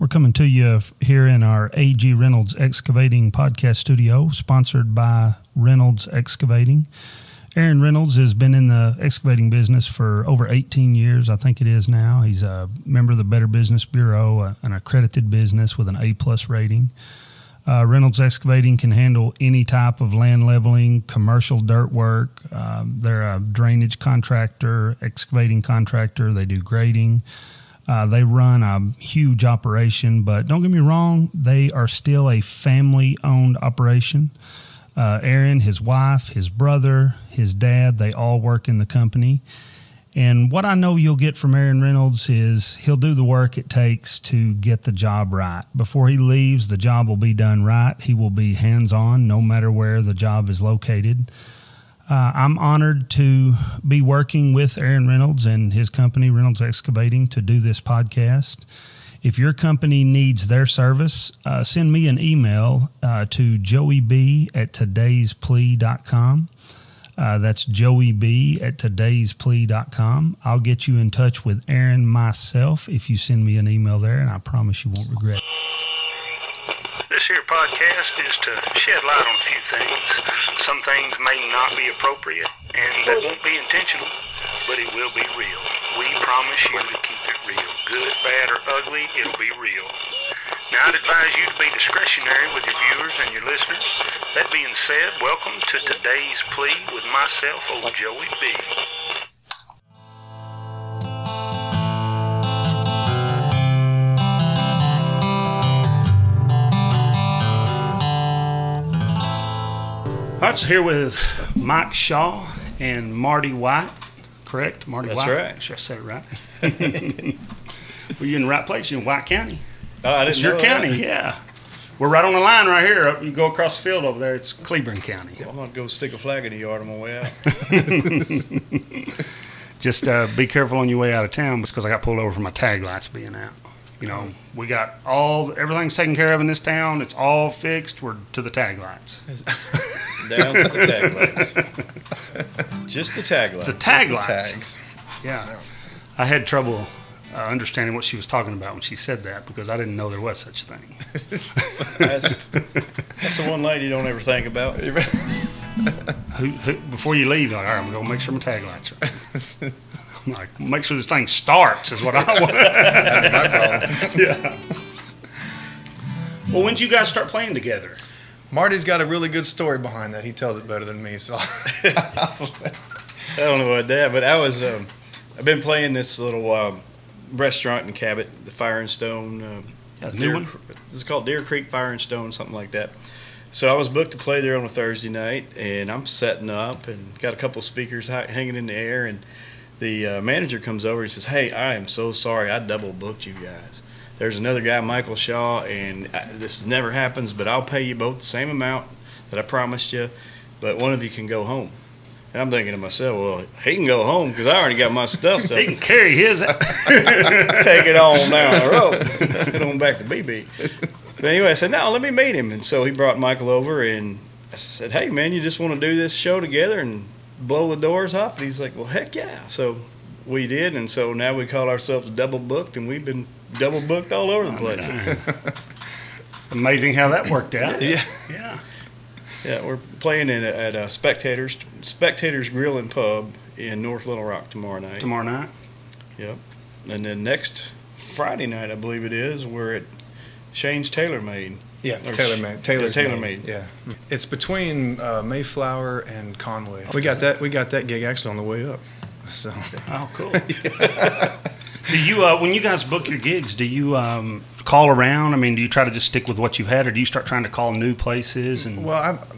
We're coming to you here in our AG Reynolds Excavating podcast studio, sponsored by Reynolds Excavating. Aaron Reynolds has been in the excavating business for over 18 years, I think it is now. He's a member of the Better Business Bureau, an accredited business with an A plus rating. Uh, Reynolds Excavating can handle any type of land leveling, commercial dirt work. Um, they're a drainage contractor, excavating contractor. They do grading. Uh, they run a huge operation, but don't get me wrong, they are still a family owned operation. Uh, Aaron, his wife, his brother, his dad, they all work in the company. And what I know you'll get from Aaron Reynolds is he'll do the work it takes to get the job right. Before he leaves, the job will be done right. He will be hands on no matter where the job is located. Uh, I'm honored to be working with Aaron Reynolds and his company, Reynolds Excavating, to do this podcast. If your company needs their service, uh, send me an email uh, to joeyb at today'splea.com. Uh, that's Joey B at today'splea.com. I'll get you in touch with Aaron myself if you send me an email there, and I promise you won't regret it. This here podcast is to shed light on a few things. Some things may not be appropriate, and that won't be intentional, but it will be real. We promise you to keep it real. Good, bad, or ugly, it'll be real. Now, I'd advise you to be discretionary with your viewers and your listeners. That being said, welcome to today's plea with myself, old Joey B. All right, so here with Mike Shaw and Marty White, correct? Marty That's White. right. Sure, I said it right. Were you in the right place? You're in White County. Oh, I didn't It's your know county, That. yeah. We're right on the line right here. Up- You go across the field over there. It's Cleburne County. I'm gonna go stick a flag in the yard on my way out. Just uh, be careful on your way out of town because I got pulled over for my tag lights being out. You know, we got all everything's taken care of in this town. It's all fixed. We're to the tag lights. Down to the tag lights. Just the tag lights. The tag The lights. tags. Yeah. I had trouble uh, understanding what she was talking about when she said that because I didn't know there was such a thing. That's, that's the one lady you don't ever think about. Who, who, before you leave, like, all right, I'm going to make sure my tag lights are. I'm like, make sure this thing starts is what I want. That'd be my problem. yeah. Well, when did you guys start playing together? Marty's got a really good story behind that. He tells it better than me. So I don't know about that, but I was. Um, I've been playing this little um, restaurant in Cabot, the Fire and Stone. Uh, Yeah, new Deer- one? This is called Deer Creek Fire and Stone, something like that. So I was booked to play there on a Thursday night, and I'm setting up and got a couple speakers ha- hanging in the air, and the uh, manager comes over and says, "Hey, I am so sorry, I double booked you guys. There's another guy, Michael Shaw, and I, this never happens, but I'll pay you both the same amount that I promised you, but one of you can go home." And I'm thinking to myself, well, he can go home because I already got my stuff. So He can carry his. take it on down the road. Head on back to Beebe. But anyway, I said, no, let me meet him. And so he brought Michael over and I said, hey, man, you just want to do this show together and blow the doors off? And he's like, well, heck yeah. So we did. And so now we call ourselves double booked and we've been double booked all over the place. Amazing how that worked out. Yeah. Yeah. Yeah, we're playing in, at uh, Spectators, Spectators Grill and Pub in North Little Rock tomorrow night. Tomorrow night. Yep. And then next Friday night, I believe it is, we're at Shane's Tailor Made. yeah, Or Taylor made. Taylor's yeah, Taylor made. made. Yeah, it's between uh, Mayflower and Conway. We got that. We got that gig actually on the way up. So Oh, cool. do you, uh, when you guys book your gigs, do you um, call around? I mean, do you try to just stick with what you've had, or do you start trying to call new places? And well, I'm.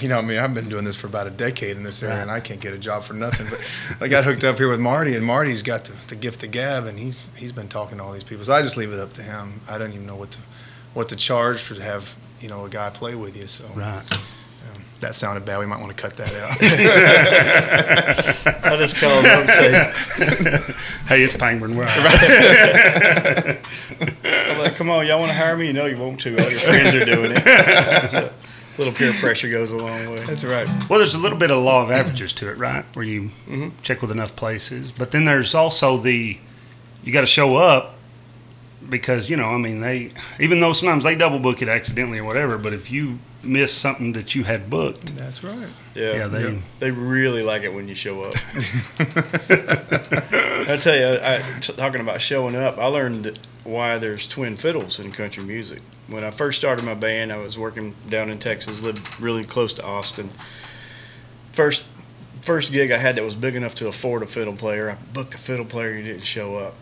You know, I mean, I've been doing this for about a decade in this area, Right. and I can't get a job for nothing. But I got hooked up here with Marty, and Marty's got the, the gift of gab, and he he's been talking to all these people. So I just leave it up to him. I don't even know what to what to charge for to have you know a guy play with you. So right. That sounded bad. We might want to cut that out. I just call them up Hey, it's Penguin. We're right. I'm like, come on, y'all want to hire me? You know you won't to. All your friends are doing it. So, a little peer pressure goes a long way. That's right. Well, there's a little bit of law of averages to it, right? Where you Mhm. check with enough places, but then there's also the you got to show up because you know, I mean, they even though sometimes they double book it accidentally or whatever, but if you miss something that you had booked, That's right. Yeah, yeah, they Yeah. they really like it when you show up. I tell you, I, t- talking about showing up, I learned why there's twin fiddles in country music. When I first started my band, I was working down in Texas, lived really close to Austin. First, first gig I had that was big enough to afford a fiddle player. I booked a fiddle player, he didn't show up.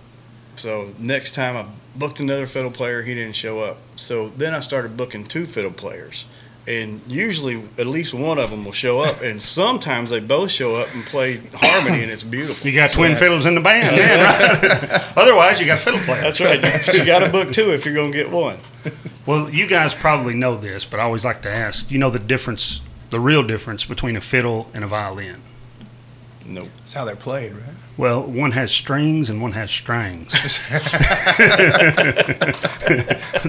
So next time I booked another fiddle player, he didn't show up. So then I started booking two fiddle players. And usually at least one of them will show up, and sometimes they both show up and play harmony, and it's beautiful. you got twin fiddles in the band, then, right? Otherwise, you got a fiddle player. That's right. But you got to book two if you're going to get one. Well, you guys probably know this, but I always like to ask. You know the difference, the real difference between a fiddle and a violin. Nope. That's how they're played, right? Well, one has strings and one has strings.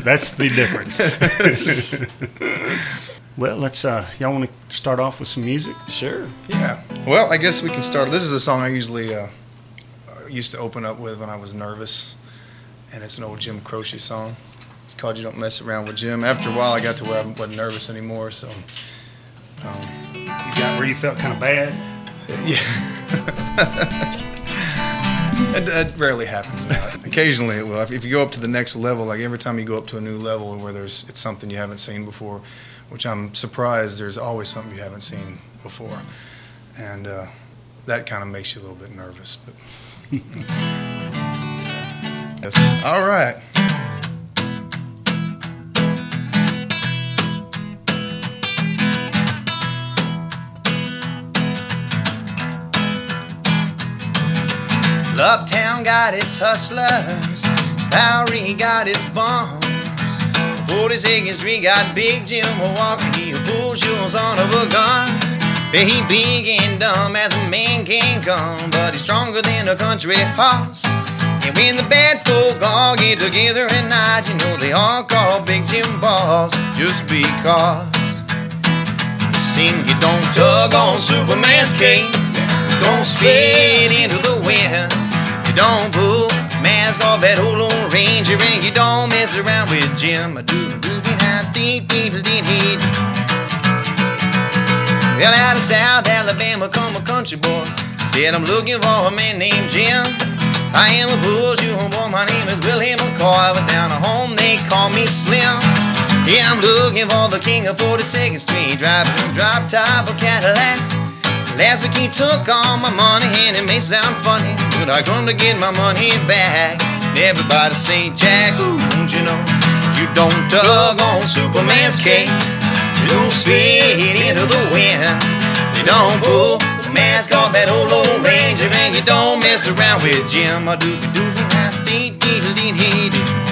That's the difference. well, let's. Uh, y'all want to start off with some music? Sure. Yeah. Well, I guess we can start. This is a song I usually uh, uh, used to open up with when I was nervous, and it's an old Jim Croce song. It's called "You Don't Mess Around with Jim." After a while, I got to where I wasn't nervous anymore, so um, You got where you felt kind of bad. It, it rarely happens now. Occasionally it will. If, if you go up to the next level, like every time you go up to a new level where there's it's something you haven't seen before, which I'm surprised there's always something you haven't seen before, and uh, that kind of makes you a little bit nervous. But yes. all right. Uptown got its hustlers, Bowery got its bums. Forty Higgins Street got Big Jim Milwaukee, he pulls yours on of a gun. He big and dumb as a man can come, but he's stronger than a country horse. And when the bad folk all get together at night, you know they all call Big Jim boss just because. Sing you don't tug on Superman's cape, don't straight into the wind. Don't pull mask off that old Lone Ranger, and you don't mess around with Jim. A doo doo dee da dee dee dee dee. Well, out of South Alabama come a country boy. Said I'm looking for a man named Jim. I am a bullshoe boy, my name is Willie McCoy, but down at home they call me Slim. Yeah, I'm looking for the king of 42nd Street, driving a drop top of Cadillac. Last week he took all my money, and it may sound funny, but I come to get my money back. Everybody say, Jack, ooh, don't you know? You don't tug on Superman's cape. You don't spit into the wind. You don't pull the mask off that old Lone Ranger, and you don't mess around with Jim. A doobie doobie dee dee dee dee dee. Ooh.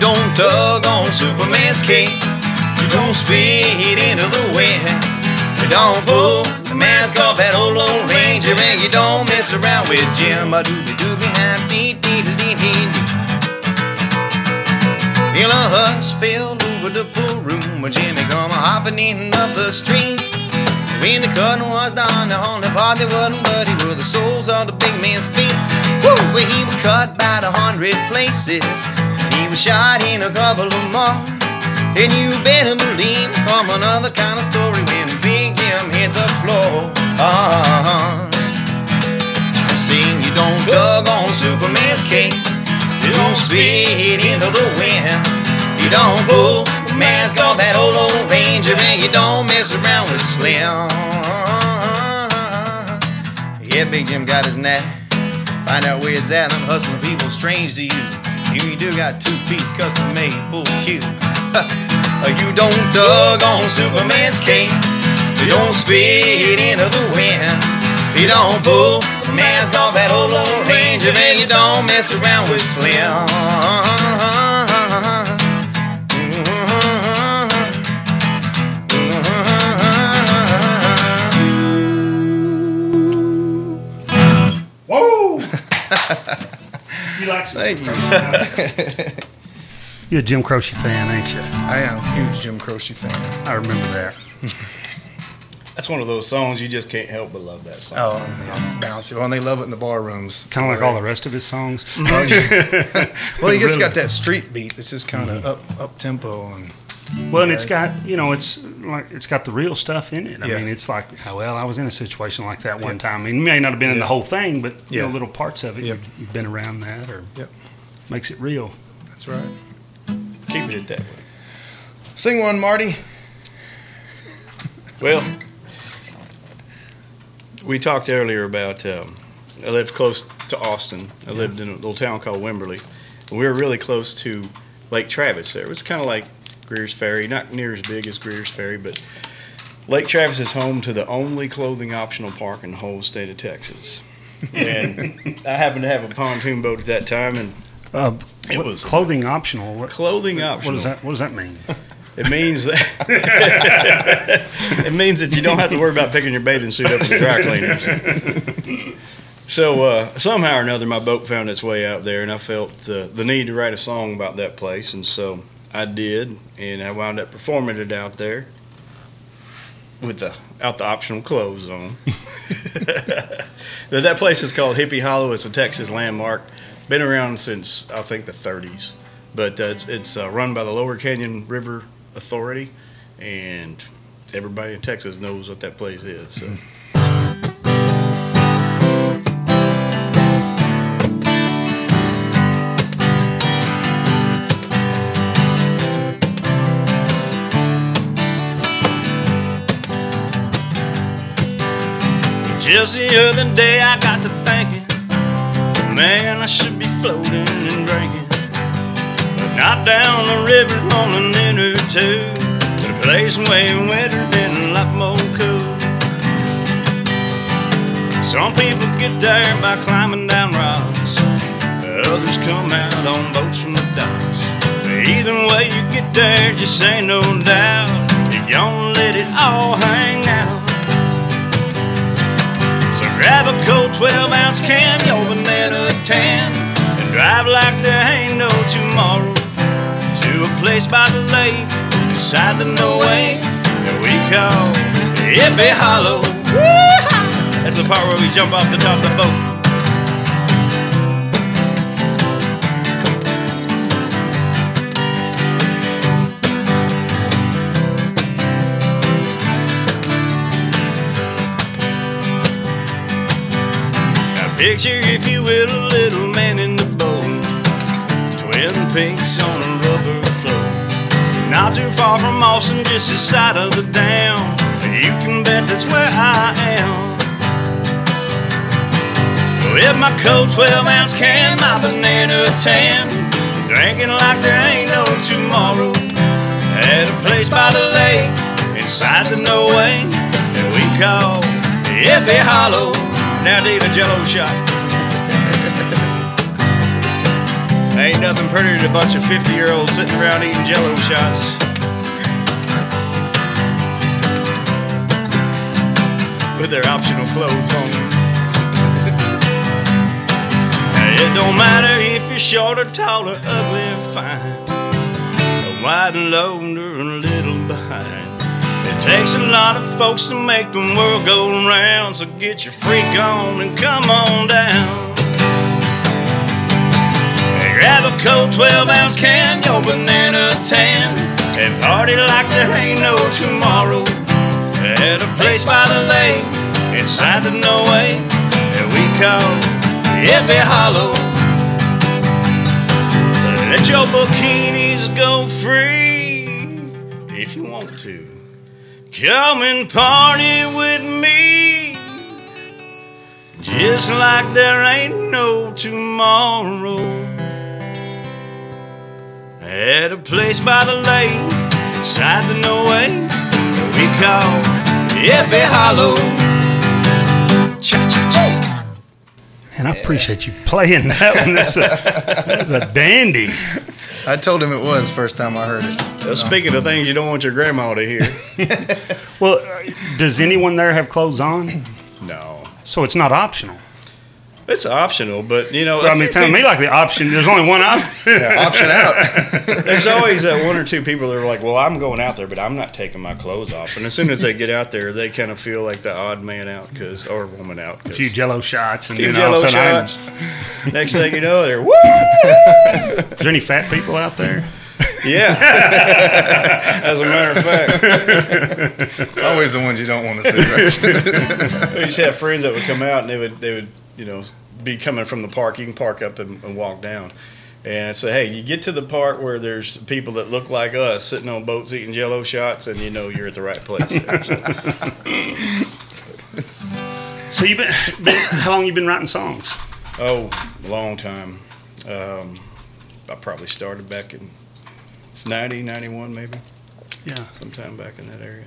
Don't tug on Superman's cape. You don't spit into the wind. You don't pull the mask off that old Lone Ranger, and you don't mess around with Jim. A doobie doobie dee dee dee dee dee. Feel a hush fell over the pool room when Jimmy come hopping in up the street. When the curtain was down, the only part that wasn't bloody were the soles of the big man's feet. Woo! Where he was cut about a hundred places. Was shot in a couple of more. And you better believe come another kind of story when Big Jim hit the floor. Uh-huh. Sing, you don't tug on Superman's cape. You don't spit into the wind. You don't pull the mask off that old Lone Ranger, and you don't mess around with Slim. Yeah, Big Jim got his knack. Find out where it's at. I'm hustling people strange to you. You do got two piece custom made bull cute. you don't tug on Superman's cape. You don't spit into the wind. You don't pull the mask off that old Lone Ranger, and you don't mess around with Slim. Likes Thank you. You're a Jim Croce fan, ain't you? I am a huge Jim Croce fan. I remember that. That's one of those songs you just can't help but love that song. Oh, yeah, it's bouncy. Well, and they love it in the bar rooms. Kind of like all the rest of his songs. Oh, well, he just Really? got that street beat. It's just kind of mm-hmm. up up tempo and Well, and it's Yeah, got you know it's like it's got the real stuff in it. I Yeah. mean, it's like oh, well, I was in a situation like that one Yeah. time. I mean, you may not have been in the whole thing, but you know, little parts of it. Yep. You've, you've been around that, or Yep. makes it real. that's right. Keep it that way. Sing one, Marty. Well, we talked earlier about um, I lived close to Austin. I lived in a little town called Wimberley. And we were really close to Lake Travis there. It was kind of like Greer's Ferry, not near as big as Greer's Ferry, but Lake Travis is home to the only clothing optional park in the whole state of Texas. And I happened to have a pontoon boat at that time, and Uh, It was- clothing optional. What, clothing what optional. does that What does that mean? It means that it means that you don't have to worry about picking your bathing suit up in the dry cleaners. So uh, somehow or another, my boat found its way out there, and I felt the the need to write a song about that place, and so I did, and I wound up performing it out there with the out the optional clothes on. that place is called Hippie Hollow. It's a Texas landmark. Been around since I think the 30s, but uh, it's it's uh, run by the Lower Canyon River Authority, and everybody in Texas knows what that place is. So. Just the other day I got to thinking, man, I should be floating and drinking. But not down the river on an inner tube, to a place way wetter and a lot more cool. Some people get there by climbing down rocks, others come out on boats from the docks. Either way you get there, just ain't no doubt, you're gonna let it all hang out. Grab a cold 12 ounce can, your banana tan, and drive like there ain't no tomorrow to a place by the lake inside the no way that we call Hippie Hollow. That's the part where we jump off the top of the boat. Picture, if you will, a little man in the boat. Twin Peaks on a rubber float. Not too far from Austin, just the side of the dam. You can bet that's where I am. With my cold 12 ounce can, my banana tan. Drinking like there ain't no tomorrow. At a place by the lake, inside the no way that we call Hippie Hollow. Now need a jello shot. Ain't nothing prettier than a bunch of 50 year olds sitting around eating jello shots. With their optional clothes on. It don't matter if you're short or tall or ugly or fine. Wide and low or takes a lot of folks to make the world go round. So get your freak on and come on down. Grab a cold 12 ounce can, your banana tan, and party like there ain't no tomorrow. At a place by the lake, inside the no way that we call Hippie Hollow. Let your bikinis go free if you want. Come and party with me. Just like there ain't no tomorrow. At a place by the lake, inside the no way that we call Hippie Hollow. Cha-cha-cha. And I appreciate you playing that one. That's a, that's a dandy. I told him it was first time I heard it. Well, speaking of things you don't want your grandma to hear. Well, uh, does anyone there have clothes on? no. So it's not optional. It's optional, but you know, I mean, it's telling me like the option. There's only one option. Yeah, option out. there's always that one or two people that are like, "Well, I'm going out there, but I'm not taking my clothes off." And as soon as they get out there, they kind of feel like the odd man out, because or woman out. A few Jello shots and few then all of a sudden, shots. Next thing you know, they're woo. Is there any fat people out there? Yeah. As a matter of fact, It's always the ones you don't want to see. Right? we used to have friends that would come out and they would they would you know be coming from the park. You can park up and, and walk down. And say, hey, you get to the part where there's people that look like us sitting on boats eating Jello shots, and you know you're at the right place. So, you've been, been how long you been writing songs? oh, a long time. Um, I probably started back in 90, 91 maybe, Yeah, sometime back in that area.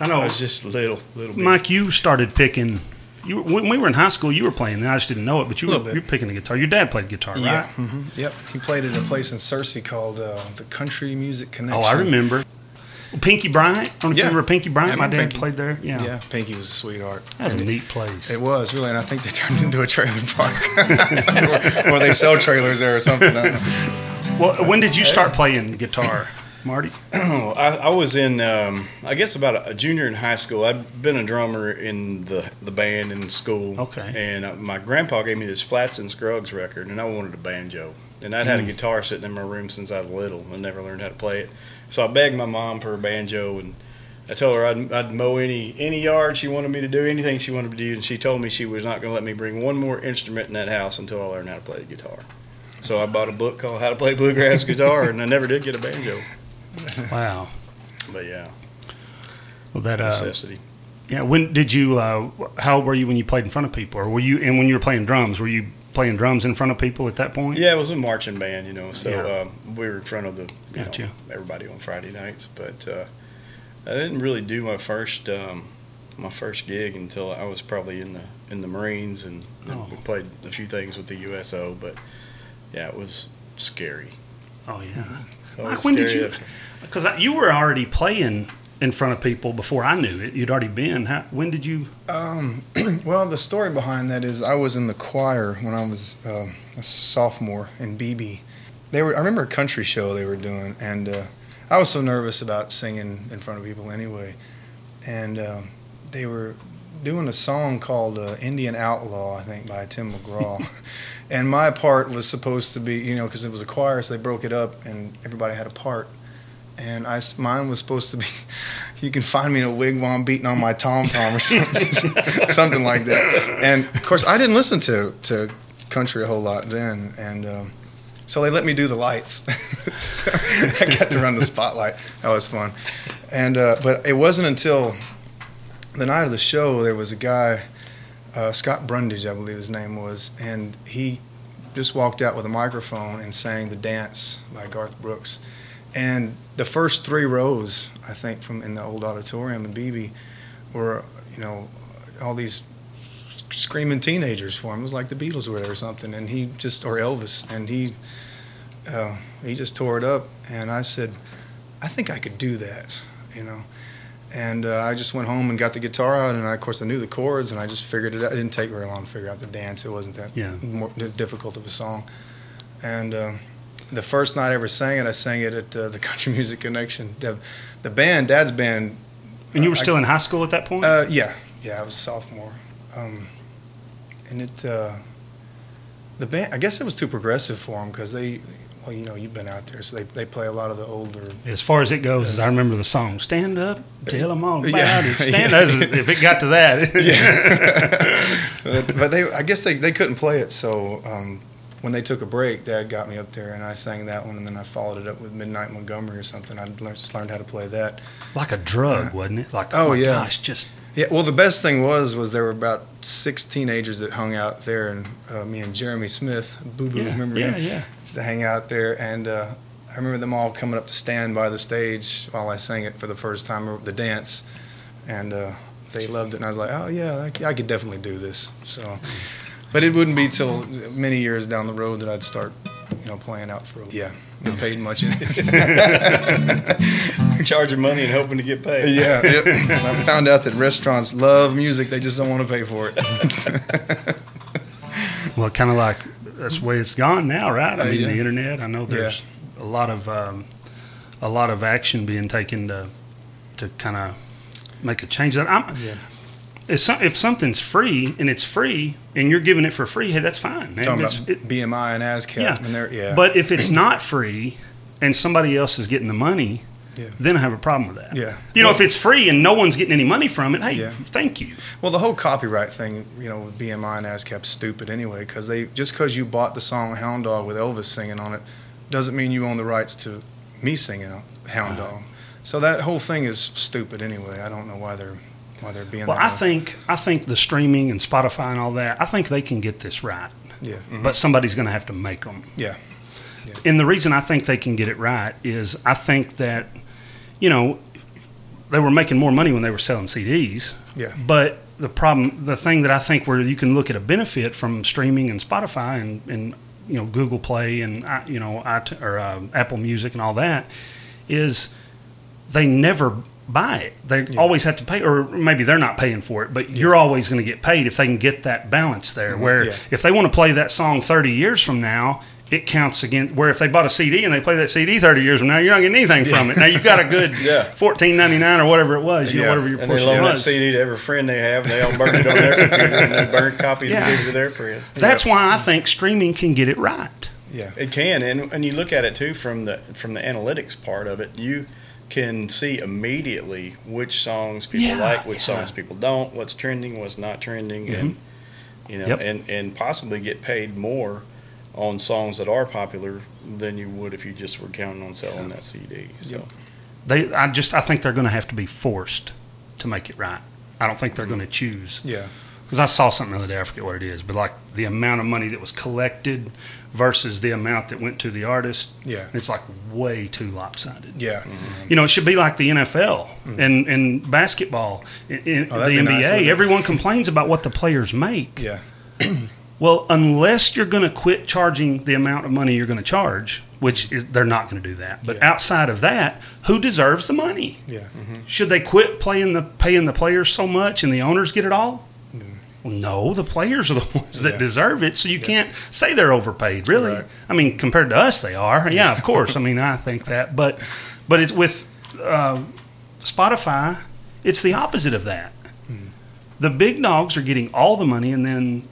I I know. was just little, little bit. Mike, you started picking. You when we were in high school, you were playing. And I just didn't know it, but you were you were picking the guitar. Your dad played guitar, Yeah. right? hmm Yep. He played at a place in Searcy called uh, the Country Music Connection. Oh, I remember. Pinky Bryant. I don't know if Yeah. you remember Pinky Bryant. Yeah, My dad Pinky. played there. Yeah, Yeah, Pinky was a sweetheart. that was a neat place. It was really, and I think they turned it into a trailer park, or, or they sell trailers there or something. I don't know. well, when did you start playing guitar, Marty? I, I was in, um, I guess, about a, a junior in high school. I'd been a drummer in the, the band in school. Okay. And uh, my grandpa gave me this Flatt and Scruggs record, and I wanted a banjo. And I'd Hmm. had a guitar sitting in my room since I was little and never learned how to play it. So I begged my mom for a banjo, and I told her I'd, I'd mow any any yard she wanted me to do, anything she wanted me to do, and she told me she was not going to let me bring one more instrument in that house until I learned how to play the guitar. So I bought a book called How to Play Bluegrass Guitar, and I never did get a banjo. Wow. But yeah, Well, that uh, necessity. yeah. When did you? Uh, how were you when you played in front of people, or were you? And when you were playing drums, were you playing drums in front of people at that point? Yeah, it was a marching band, you know. So Yeah. um, we were in front of the you Gotcha. know, everybody on Friday nights. But uh, I didn't really do my first um, my first gig until I was probably in the in the Marines, and Oh. we played a few things with the USO. But yeah, it was scary. Oh yeah. Mike, when did you- Because you were already playing in front of people before I knew it. You'd already been. How, when did you? Um, well, the story behind that is I was in the choir when I was uh, a sophomore in Beebe. They were I remember a country show they were doing, and uh, I was so nervous about singing in front of people anyway. And um, they were doing a song called uh, "Indian Outlaw," I think, by Tim McGraw. and my part was supposed to be, you know, because it was a choir, so they broke it up, and everybody had a part. And I, mine was supposed to be, you can find me in a wigwam beating on my tom tom or something, something like that. And of course, I didn't listen to to country a whole lot then, and um, so they let me do the lights. so I got to run the spotlight. That was fun. And uh, but it wasn't until the night of the show there was a guy, uh, Scott Brundage, I believe his name was, and he just walked out with a microphone and sang the dance by Garth Brooks. And the first three rows, I think, from in the old auditorium in Beebe, were you know all these screaming teenagers for him. It was like the Beatles were there or something, and he just or Elvis, and he uh, he just tore it up. And I said, I think I could do that, you know. And uh, I just went home and got the guitar out, and I, of course I knew the chords, and I just figured it out. It didn't take very long to figure out the dance. It wasn't that Yeah. more difficult of a song. And um, the first night I ever sang it, I sang it at uh, the Country Music Connection. The, the band, Dad's band. And you were I- still in high school at that point. Uh, yeah, yeah, I was a sophomore. Um, and it, uh, the band, I guess it was too progressive for them because they, well, you know, you've been out there, so they, they play a lot of the older. as far as it goes, as I remember the song, "Stand Up, Tell 'Em All About Yeah. It." Stand Yeah. as- if it got to that, Yeah. but they, I guess they, they couldn't play it, so um, when they took a break, Dad got me up there and I sang that one, and then I followed it up with Midnight Montgomery or something. I learned, just learned how to play that. like a drug, wasn't it? Like, Oh, oh, yeah. gosh, just Yeah, well, the best thing was was there were about six teenagers that hung out there, and uh, me and Jeremy Smith, Boo Boo, yeah, remember yeah, him? yeah. used to hang out there, and uh, I remember them all coming up to stand by the stage while I sang it for the first time, the dance, and uh, they loved it. And I was like, oh yeah, I, I could definitely do this. So, but it wouldn't be till many years down the road that I'd start, you know, playing out for. Yeah, get paid much in it. Charging money and hoping to get paid. yeah, yeah. I found out that restaurants love music; they just don't want to pay for it. Well, kind of like that's the way it's gone now, right? I Uh, mean, yeah. the internet. I know there's a lot of um, a lot of action being taken to to kind of make a change. That I'm, Yeah. If, some, if something's free and it's free and you're giving it for free, hey, that's fine. man. Talking It's- about it- BMI and ASCAP. Yeah. And yeah. But if it's not free and somebody else is getting the money, Yeah. then I have a problem with that. Yeah. You know, Well- if it's free and no one's getting any money from it, hey, Yeah. thank you. Well, the whole copyright thing, you know, with BMI and ASCAP's stupid anyway, because they just because you bought the song Hound Dog with Elvis singing on it, doesn't mean you own the rights to me singing Hound Uh-huh. Dog. So that whole thing is stupid anyway. I don't know why they're why they're being. Well, I think I think the streaming and Spotify and all that, I think they can get this right. Yeah. But somebody's going to have to make them. Yeah. And the reason I think they can get it right is I think that, you know, they were making more money when they were selling CDs. Yeah. But the problem, the thing that I think where you can look at a benefit from streaming and Spotify and, and you know Google Play and you know or uh, Apple Music and all that is they never buy it. They Yeah. always have to pay, or maybe they're not paying for it, but you're always going to get paid if they can get that balance there. Mm-hmm. Where Yeah. if they want to play that song 30 years from now, it counts again. Where if they bought a CD and they play that CD 30 years from now, you're not getting anything from it. Now you've got a good Yeah. 14.99 or whatever it was, you know, Yeah. whatever your And they portion loan that. CD to every friend they have, and they all burn it on their computer, and they burn copies Yeah. and give it to their friends. That's why I think streaming can get it right. Yeah. It can, and and you look at it too from the from the analytics part of it. You can see immediately which songs people Yeah, like, which yeah. Mm-hmm. songs people don't, what's trending, what's not trending, and you know, Yep. and and possibly get paid more on songs that are popular than you would if you just were counting on selling that CD. So They, I just, I think they're going to have to be forced to make it right. I don't think they're going to choose. Yeah. Because I saw something the other day, I forget what it is, but like the amount of money that was collected versus the amount that went to the artist, Yeah. it's like way too lopsided. Yeah. Mm-hmm. You know, it should be like the NFL and, and basketball, in, in Oh, the NBA. nice. Everyone complains about what the players make. Yeah. Well, unless you're going to quit charging the amount of money you're going to charge, which is they're not going to do that. But Yeah. outside of that, who deserves the money? Yeah. Mm-hmm. Should they quit playing the paying the players so much and the owners get it all? Well, no, the players are the ones that Yeah. deserve it. So you can't say they're overpaid. Really, Right. I mean, compared to us, they are. Yeah, of course. I mean, I think that, but but it's with uh, Spotify, it's the opposite of that. Hmm. The big dogs are getting all the money, and then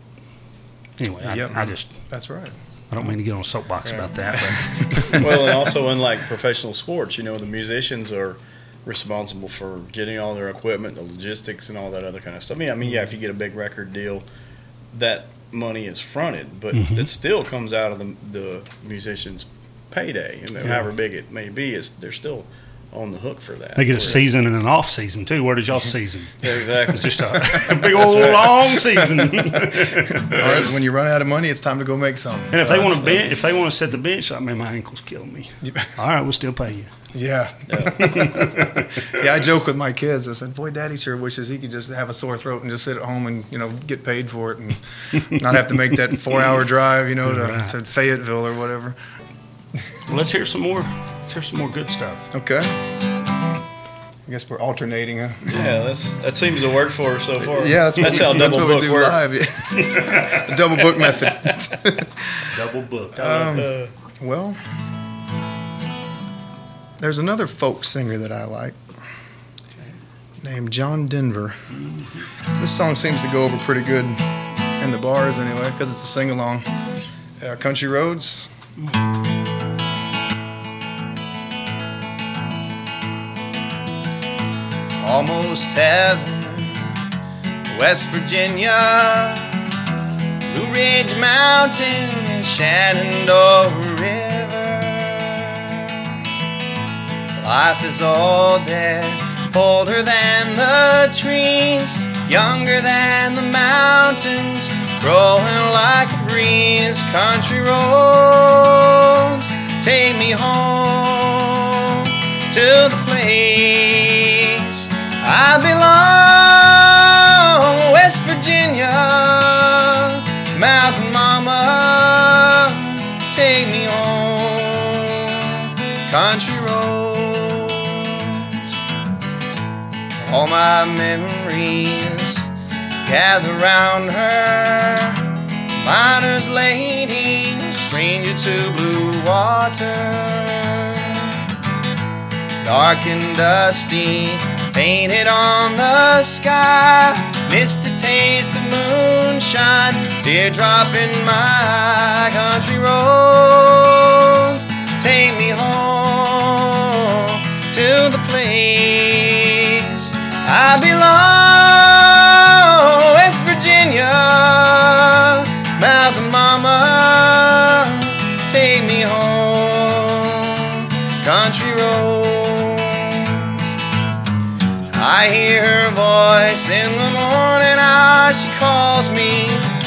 anyway, I, Yep. I just That's right. I don't mean to get on a soapbox Right. about that, but well, and also unlike professional sports, you know, the musicians are responsible for getting all their equipment, the logistics, and all that other kind of stuff. I mean, I mean, yeah, if you get a big record deal, that money is fronted, but Mhm. it still comes out of the the musician's payday, and Yeah. however big it may be, it's they're still on the hook for that. they get a season and an off season too. Where did y'all season? Yeah, exactly. It's just a big old right. long season. Whereas when you run out of money, it's time to go make some. And if they want to that's- bench, if they want to set the bench, I mean, my ankle's killing me. All right, we'll still pay you. Yeah. yeah, I joke with my kids. I said, "Boy, Daddy sure wishes he could just have a sore throat and just sit at home and you know get paid for it and not have to make that four-hour drive, you know, to, Right. to Fayetteville or whatever." Well, let's hear some more. Let's hear some more good stuff. Okay. I guess we're alternating, huh? Yeah, that's that seems to work for us so far. Yeah, that's, what that's we, how that's double what we book do works. live. the double book method. Double book. Um, Uh, Well, there's another folk singer that I like named John Denver. This song seems to go over pretty good in the bars anyway, because it's a sing along. Uh, Country Roads. Almost heaven, West Virginia, Blue Ridge Mountain, and Shenandoah River. Life is old there, older than the trees, younger than the mountains, growing like a breeze. Country roads take me home to the place I belong, West Virginia, Mountain Mama, take me home, country roads. All my memories gather round her, miner's lady, stranger to blue water. Dark and dusty, painted on the sky. Missed a taste of moonshine, teardrop in my country roads. Take me home to the place I belong, West Virginia, Mountain calls me.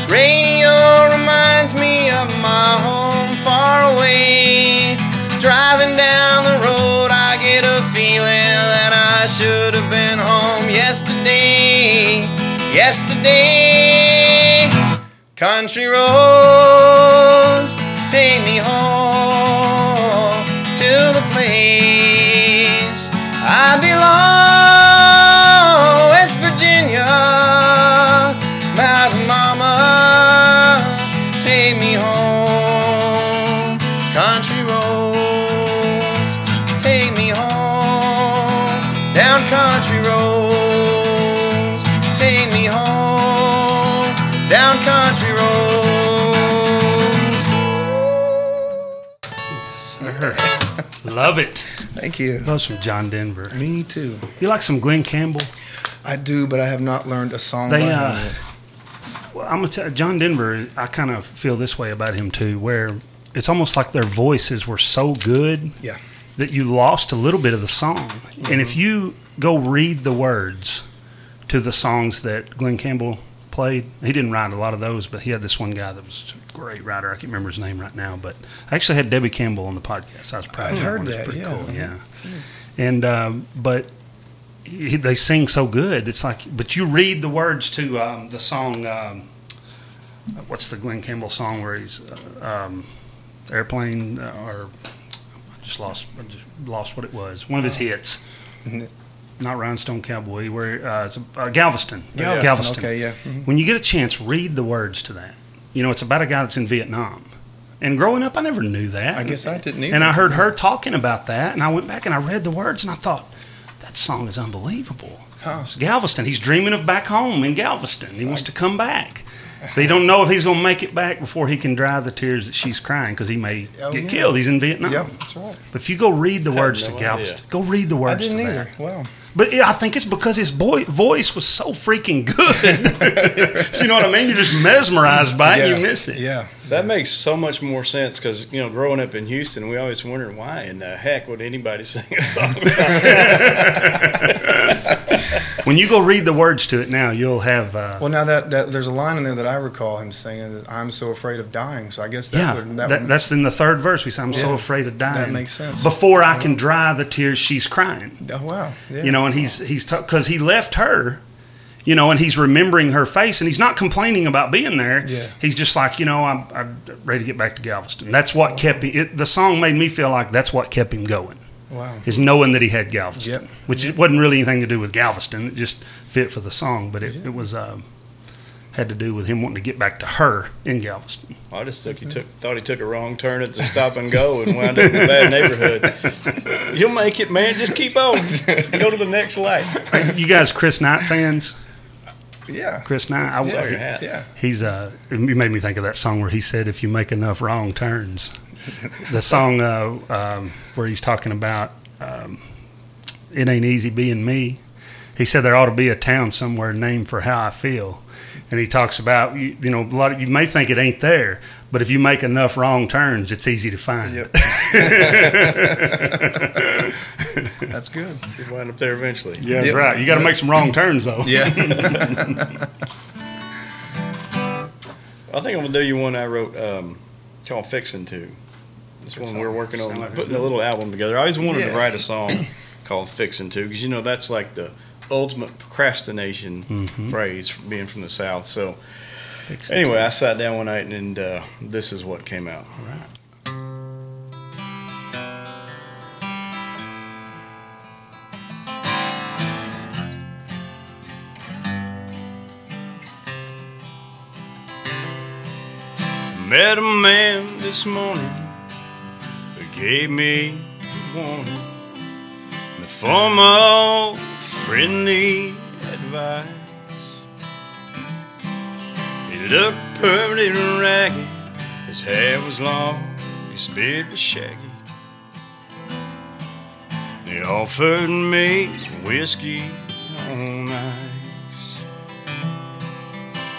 Radio reminds me of my home far away. Driving down the road, I get a feeling that I should have been home yesterday. Yesterday. Country roads take me home to the place I belong, Love it. Thank you. Love some John Denver. Me too. You like some Glen Campbell? I do, but I have not learned a song They, uh, yet. Well, I'm gonna tell John Denver. I kind of feel this way about him too, where it's almost like their voices were so good, Yeah. that you lost a little bit of the song. And if you go read the words to the songs that Glen Campbell played, he didn't write a lot of those, but he had this one guy that was a great writer. I can't remember his name right now, but I actually had Debbie Campbell on the podcast. I was proud. I'd of heard. That, pretty yeah. cool. Yeah. And um, but he, they sing so good. It's like, but you read the words to um, the song. Um, what's the Glen Campbell song where he's uh, um, airplane uh, or I just lost I just lost what it was. One of his hits. N- Not Rhinestone Cowboy. Where uh, it's uh, Galveston. Galveston, okay, yeah. Mhm. When you get a chance, read the words to that. You know, it's about a guy that's in Vietnam. And growing up, I never knew that. I guess I didn't either. And I heard her talking about that, and I went back and I read the words, and I thought, that song is unbelievable. Huh. It's Galveston. He's dreaming of back home in Galveston. He wants to come back. But he don't know if he's going to make it back before he can dry the tears that she's crying because he may Oh, get yeah. killed. He's in Vietnam. Yep, that's right. But if you go read the words no to idea. Galveston, go read the words I words didn't to either. that. Well, But I think it's because his boy, voice was so freaking good. you know what I mean? You're just mesmerized by it. yeah, You miss it. Yeah. That makes so much more sense because you know, growing up in Houston, we always wondered why in the heck would anybody sing a song about When you go read the words to it now, you'll have. Uh, Well, now that, that there's a line in there that I recall him saying, "I'm so afraid of dying." So I guess that yeah, would that, that, would, that's in the third verse. We say, "I'm so afraid of dying." that makes sense. Before I can dry the tears she's crying. oh, wow. Yeah. You know, and he's he's because he left her. You know, and he's remembering her face, and he's not complaining about being there. Yeah. He's just like, you know, I'm, I'm ready to get back to Galveston. That's what kept him. It, the song made me feel like that's what kept him going. wow. is knowing that he had Galveston, Yep. which it wasn't really anything to do with Galveston. It just fit for the song, but it, it was um, had to do with him wanting to get back to her in Galveston. I just think he took thought he took a wrong turn at the stop and go and wound up in a bad neighborhood. You'll make it, man. Just keep on. Go to the next light. you guys, Chris Knight fans? Yeah. Chris Knight, I, hat. Yeah. he's uh, you made me think of that song where he said, "If you make enough wrong turns." the song uh, um, where he's talking about um, it ain't easy being me. He said there ought to be a town somewhere named for how I feel, and he talks about you, you know a lot of you may think it ain't there, but if you make enough wrong turns, it's easy to find. Yep. That's good. You wind up there eventually. Yeah, that's Yep. right. You got to make some wrong turns though. Yeah. I think I'm gonna do you one I wrote um, called "Fixing To." This Good one song. we're working on like putting a little album together. I always wanted Yeah. to write a song called "Fixing To" because you know that's like the ultimate procrastination Mhm. phrase being from the South. So Fix it. anyway, I sat down one night and uh, this is what came out. Met a man this morning who gave me a warning in the form of friendly advice. He looked pretty ragged, his hair was long, his beard was shaggy. He offered me whiskey on ice.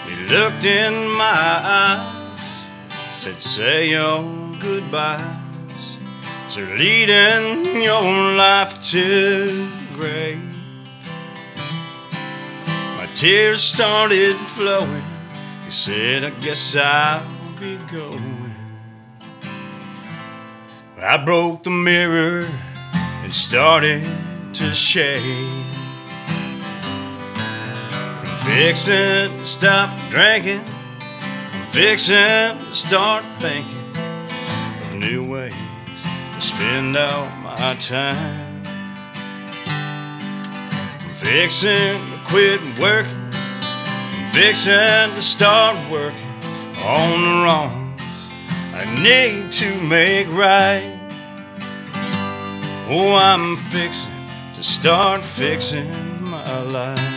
He looked in my eyes, said, Say your goodbyes. So leading your life to grave. My tears started flowing. He said, I guess I'll be going. I broke the mirror and started to shake. I'm fixing to stop drinking. Fixing to start thinking of new ways to spend all my time. I'm fixing to quit working. I'm fixing to start working on the wrongs I need to make right. Oh, I'm fixing to start fixing my life.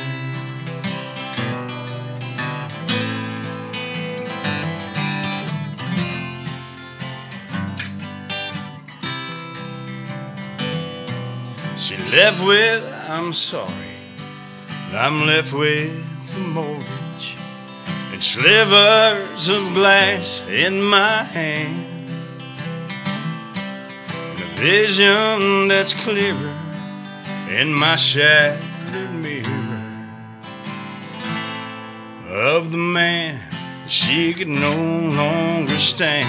Left with, I'm sorry. I'm left with the mortgage and slivers of glass in my hand. And a vision that's clearer in my shattered mirror of the man she could no longer stand.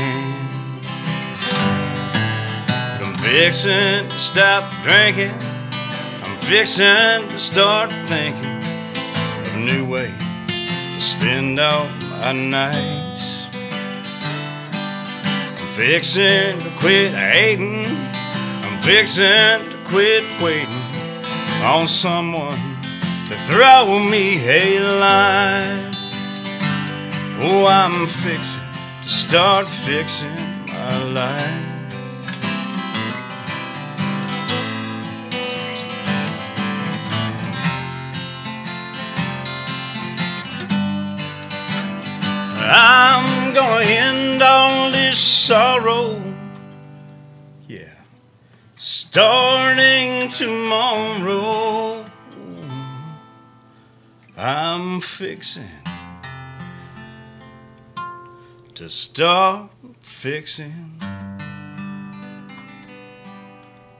But I'm fixing to stop drinking. Fixing to start thinking of new ways to spend all my nights. I'm fixing to quit hating. I'm fixing to quit waiting on someone to throw me a line. Oh, I'm fixing to start fixing my life. I'm gonna end all this sorrow. Yeah. Starting tomorrow. I'm fixing to start fixing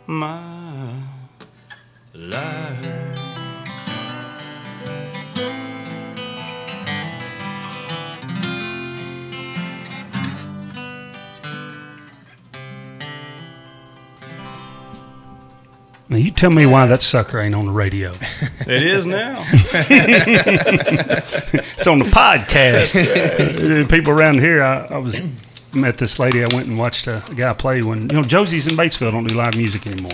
my life. Now you tell me why that sucker ain't on the radio. It is now. It's on the podcast. People around here, I, I was met this lady. I went and watched a, guy play when you know Josie's in Batesville don't do live music anymore.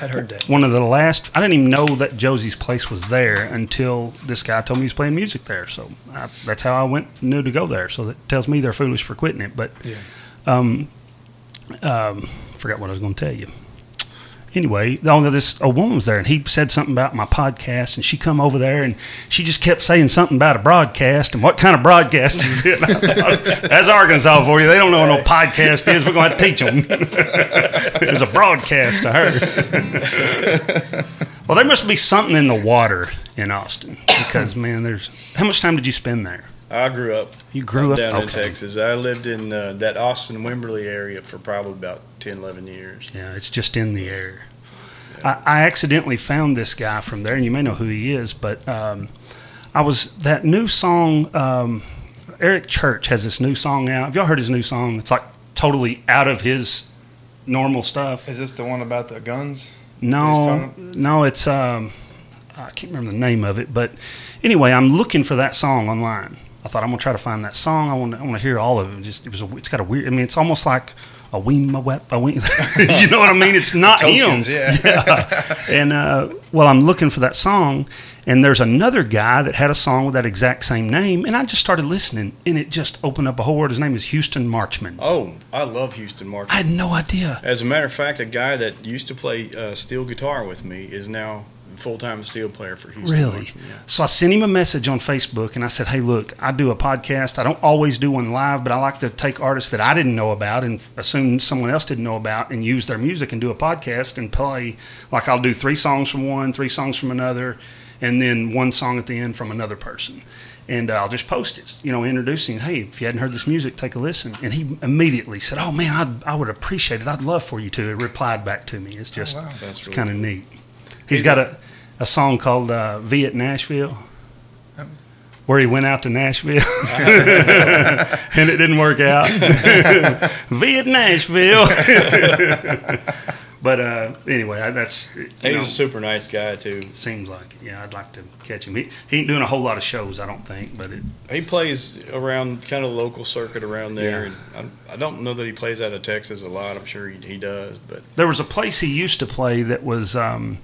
I'd heard that. One of the last, I didn't even know that Josie's place was there until this guy told me he's playing music there. So I, that's how I went knew to go there. So that tells me they're foolish for quitting it. But Yeah. um, um, forgot what I was going to tell you. Anyway, oh, this old woman was there, and he said something about my podcast, and she come over there, and she just kept saying something about a broadcast, and what kind of broadcast is it? That's Arkansas for you. They don't know what no podcast is. We're going to teach them. it was a broadcast to her. well, there must be something in the water in Austin because, man, there's. How much time did you spend there? I grew up You grew up down in. Texas. I lived in uh, that Austin Wimberley area for probably about 10, 11 years. Yeah, it's just in the air. I, I accidentally found this guy from there, and you may know who he is, but um, I was that new song. Um, Eric Church has this new song out. Have y'all heard his new song? It's like totally out of his normal stuff. Is this the one about the guns? No, no, it's um, I can't remember the name of it, but anyway, I'm looking for that song online. I thought I'm gonna try to find that song. I want I want to hear all of it. Just it was a, it's got a weird. I mean, it's almost like a weem my wep, a weem. you know what I mean? It's not Tokens, him. yeah. And uh, well, I'm looking for that song, and there's another guy that had a song with that exact same name, and I just started listening, and it just opened up a whole world. His name is Houston Marchman. Oh, I love Houston Marchman. I had no idea. As a matter of fact, a guy that used to play uh, steel guitar with me is now full time steel player for Houston. Really? Yeah. So I sent him a message on Facebook and I said, Hey, look, I do a podcast. I don't always do one live, but I like to take artists that I didn't know about and assume someone else didn't know about and use their music and do a podcast and play. Like I'll do three songs from one, three songs from another, and then one song at the end from another person. And uh, I'll just post it, you know, introducing, hey, if you hadn't heard this music, take a listen. And he immediately said, oh man, I'd, I would appreciate it. I'd love for you to. He replied back to me. It's just, wow. It's really kind of cool. neat. He's got a, a song called uh, Viet Nashville, where he went out to Nashville and it didn't work out. Viet Nashville. but uh, anyway, I- that's He's know, a super nice guy too. seems like it. Yeah, I'd like to catch him. He, he ain't doing a whole lot of shows, I don't think, but it, He plays around kind of local circuit around there, Yeah. and I, I don't know that he plays out of Texas a lot. I'm sure he, he does, but there was a place he used to play that was um,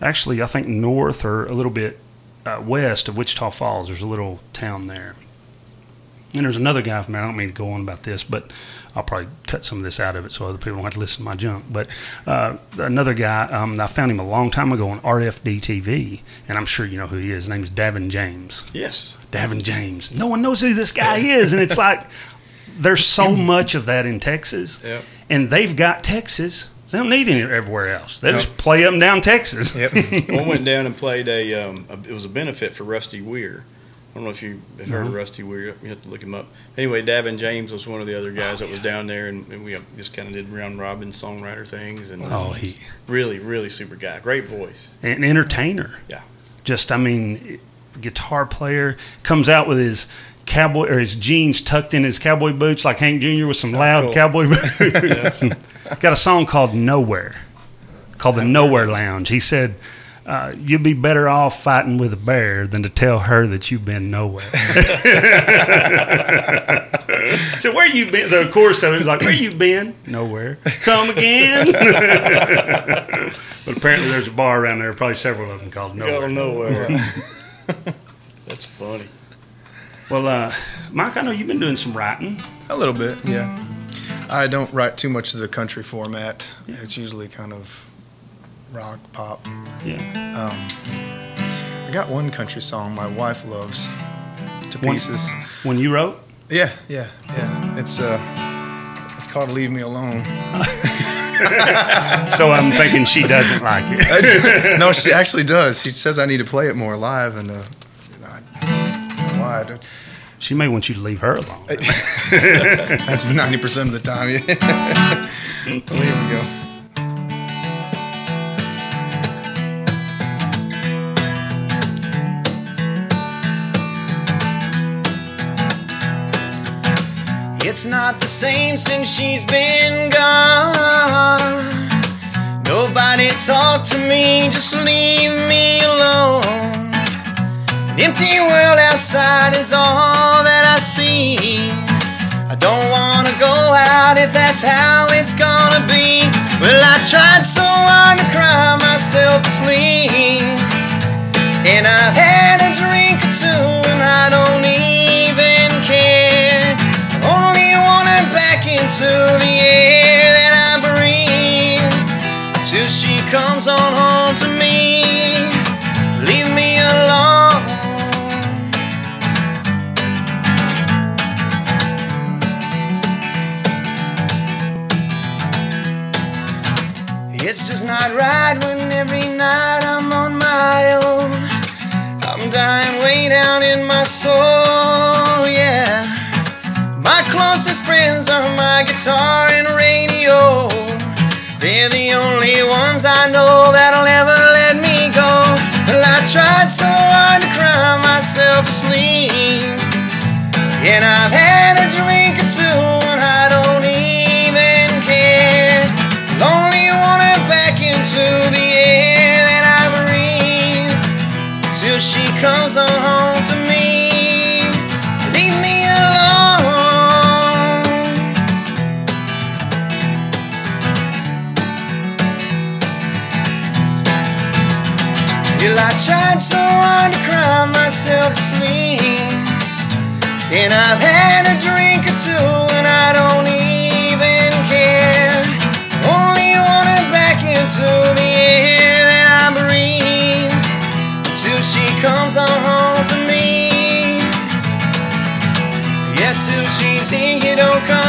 actually I think north or a little bit uh, west of Wichita Falls. There's a little town there, and there's another guy from there. I don't mean to go on about this, but I'll probably cut some of this out of it so other people don't have to listen to my junk. But uh, another guy, um, I found him a long time ago on RFD TV, and I'm sure you know who he is. His name is Davin James. yes, Davin James. No one knows who this guy is, and it's like there's so much of that in Texas, Yep. and they've got Texas. They don't need any everywhere else. They No. just play up and down Texas. Yep. I went down and played a, um, a. It was a benefit for Rusty Wier. I don't know if you have heard of Rusty Wier. You have to look him up. Anyway, Davin James was one of the other guys Oh, that was down there, and, and we just kind of did round robin songwriter things. And Oh, he really, really super guy. Great voice. an entertainer. Yeah. Just I mean, guitar player comes out with his cowboy or his jeans tucked in his cowboy boots like Hank Jr. with some loud cool. cowboy boots. And got a song called Nowhere, called the Nowhere Lounge. He said. Uh, you'd be better off fighting with a bear than to tell her that you've been nowhere. so where you been? The chorus of it was like, "Where you been? Nowhere. Come again." but apparently, there's a bar around there, probably several of them called Nowhere. Nowhere. nowhere. That's funny. Well, uh, Mike, I know you've been doing some writing. A little bit, yeah. I don't write too much of the country format. It's usually kind of rock, pop. Yeah. Um, I got one country song my wife loves to pieces. When you wrote, Yeah, yeah, yeah. It's uh, it's called "Leave Me Alone." so I'm thinking she doesn't like it. no, she actually does. She says I need to play it more live, and uh, you know, I don't know why. I don't- She may want you to leave her alone. That's ninety percent of the time. Yeah. here we go. It's not the same since she's been gone. Nobody talk to me, just leave me alone. An empty world outside is all that I see. I don't wanna go out if that's how it's gonna be. Well, I tried so hard to cry myself to sleep. And I've had Right when every night I'm on my own. I'm dying way down in my soul, yeah. My closest friends are my guitar and radio. They're the only ones I know that'll ever let me go. Well, I tried so hard to cry myself to sleep. And I've had a drink or two and I And I've had a drink or two and I don't even care. Only wanna back into the air that I breathe till she comes on home to me. Yeah, till she's here, you don't come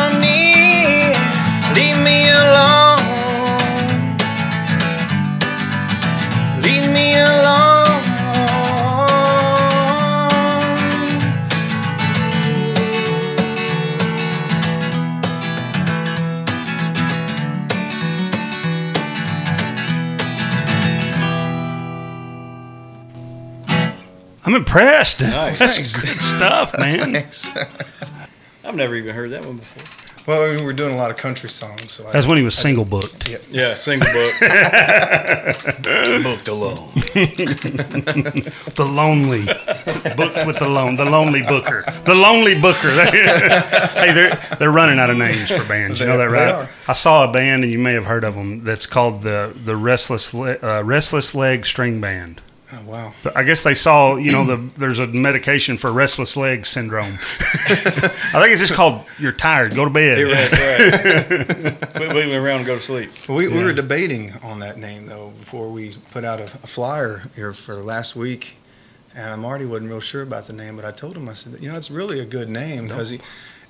I'm impressed. Nice. That's good stuff, man. Thanks. I've never even heard that one before. Well, I mean, we're doing a lot of country songs, so I, That's when he was single booked. Yeah, single book. Booked alone. The lonely booked with the lone, the lonely booker, the lonely booker. hey, they're they're running out of names for bands. You know that, They- they right? I saw a band, and you may have heard of them. That's called the the Restless Le- uh, Restless Leg String Band. Oh, wow. I guess they saw, you know, the there's a medication for restless leg syndrome. I think it's just called you're tired, go to bed. That's right. Quit wiggling around and go to sleep. Well, we, we were debating on that name though before we put out a, a flyer here for last week, and Marty wasn't real sure about the name, but I told him I said, you know, it's really a good name because he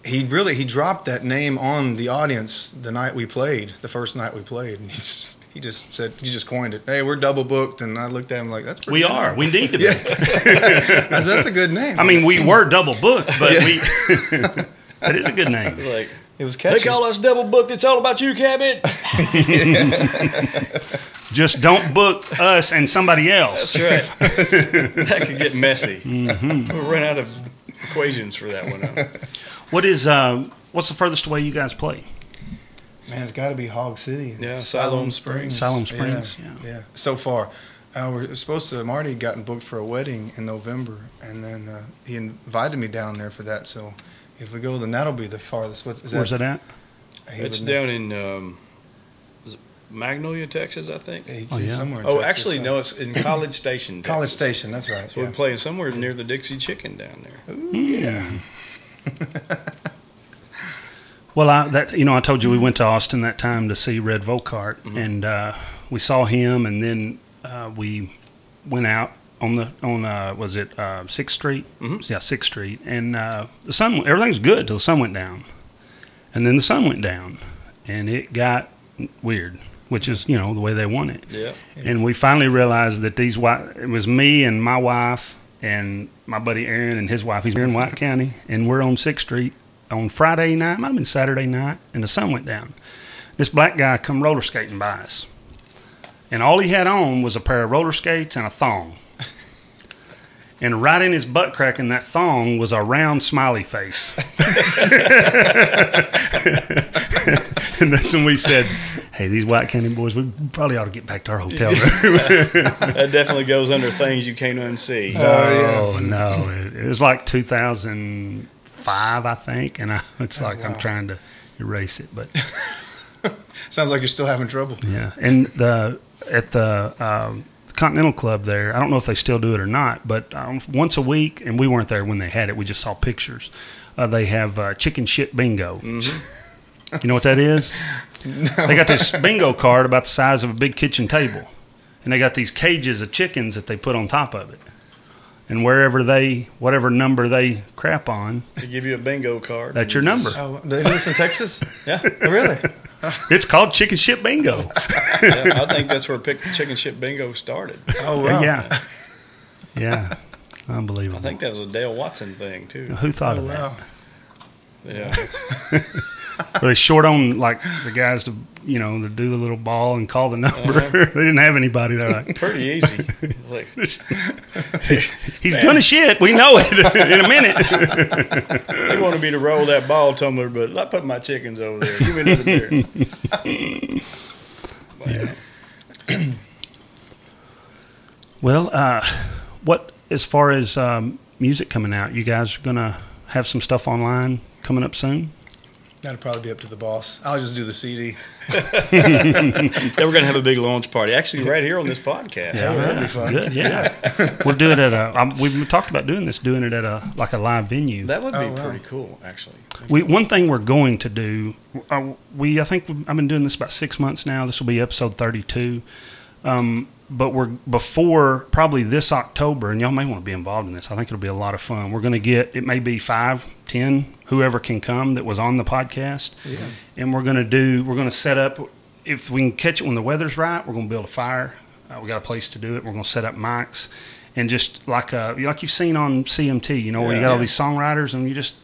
he really he dropped that name on the audience the night we played, the first night we played, and he just, he just said he just coined it. Hey, we're double booked, and I looked at him like that's pretty We good are. name." We need to be. Yeah, I said, that's a good name. I mean, we were double booked, but Yeah. we. that is a good name. Like, it was they call us double booked. It's all about you, Cabot. Just don't book us and somebody else. That's right. that could get messy. We'll run out of equations for that one. What is uh, what's the furthest away you guys play? Man, it's got to be Hog City. Yeah, Siloam Springs. Siloam Springs, Yeah, yeah. yeah. So far, uh, we're supposed to. Marty had gotten booked for a wedding in November, and then uh, he invited me down there for that. So if we go, then that'll be the farthest. What is that? Where's it at? It's would down in um, is it Magnolia, Texas, I think. know. He's Oh, yeah. somewhere. In Oh, Texas, actually, uh, no, it's in College Station. Texas. College Station. That's right. So yeah. we're playing somewhere near the Dixie Chicken down there. yeah. Well, I, that you know, I told you we went to Austin that time to see Redd Volkaert, and uh, we saw him, and then uh, we went out on the on uh, was it uh, Sixth Street? Mhm. Yeah, Sixth Street, and uh, the sun everything was good till the sun went down, and then the sun went down, and it got weird, which is you know the way they want it. Yeah. And we finally realized that these white, it was me and my wife and my buddy Aaron and his wife. He's here in White County, and we're on Sixth Street on Friday night. Might have been Saturday night, and the sun went down. This black guy come roller skating by us, and all he had on was a pair of roller skates and a thong. And right in his butt crack in that thong was a round smiley face. and that's when we said, "Hey, these White County boys, we probably ought to get back to our hotel room." That definitely goes under things you can't unsee. Oh, oh no! It, it was like 2005, I think, and I, it's like I'm trying to erase it, but Sounds like you're still having trouble. yeah. And the at the um, Continental Club there, I don't know if they still do it or not, but um, once a week, and we weren't there when they had it. We just saw pictures. Uh, they have uh, chicken shit bingo. You know what that is? They got this bingo card about the size of a big kitchen table, and they got these cages of chickens that they put on top of it. And wherever they, whatever number they crap on, They give you a bingo card. that's your number. Oh, do they do this in Texas? Yeah. Oh, really? It's called chicken shit bingo. yeah, I think that's where pick, chicken shit bingo started. Oh, wow. Yeah, yeah, unbelievable. I think that was a Dale Watson thing too. Who thought Oh, of that? Yeah, it's- Were they short on like the guys to you know to do the little ball and call the number? Uh-huh. they didn't have anybody. They're like, pretty easy. Like, he's gonna shit. We know it in a minute. they wanted me to roll that ball tumbler, but I put my chickens over there. Give me another beer. well, uh, what as far as um, music coming out, you guys are gonna have some stuff online coming up soon. That'd probably be up to the boss. I'll just do the CD. Then we're gonna have a big launch party. Actually, right here on this podcast. Yeah, that'd be fun. Good, yeah. we'll do it at a. Um, we've talked about doing this, doing it at a like a live venue. That would be Oh, wow. pretty cool, actually. We one thing we're going to do. Uh, we I think we- I've been doing this about six months now. This will be episode thirty-two. Um, but we're before probably this October, and y'all may want to be involved in this. I think it'll be a lot of fun. We're going to get it may be five, ten, whoever can come that was on the podcast, Yeah. and we're going to do. We're going to set up. If we can catch it when the weather's right, we're going to build a fire. Uh, we got a place to do it. We're going to set up mics, and just like uh, like you've seen on CMT, you know, where you Yeah. got all these songwriters, and you just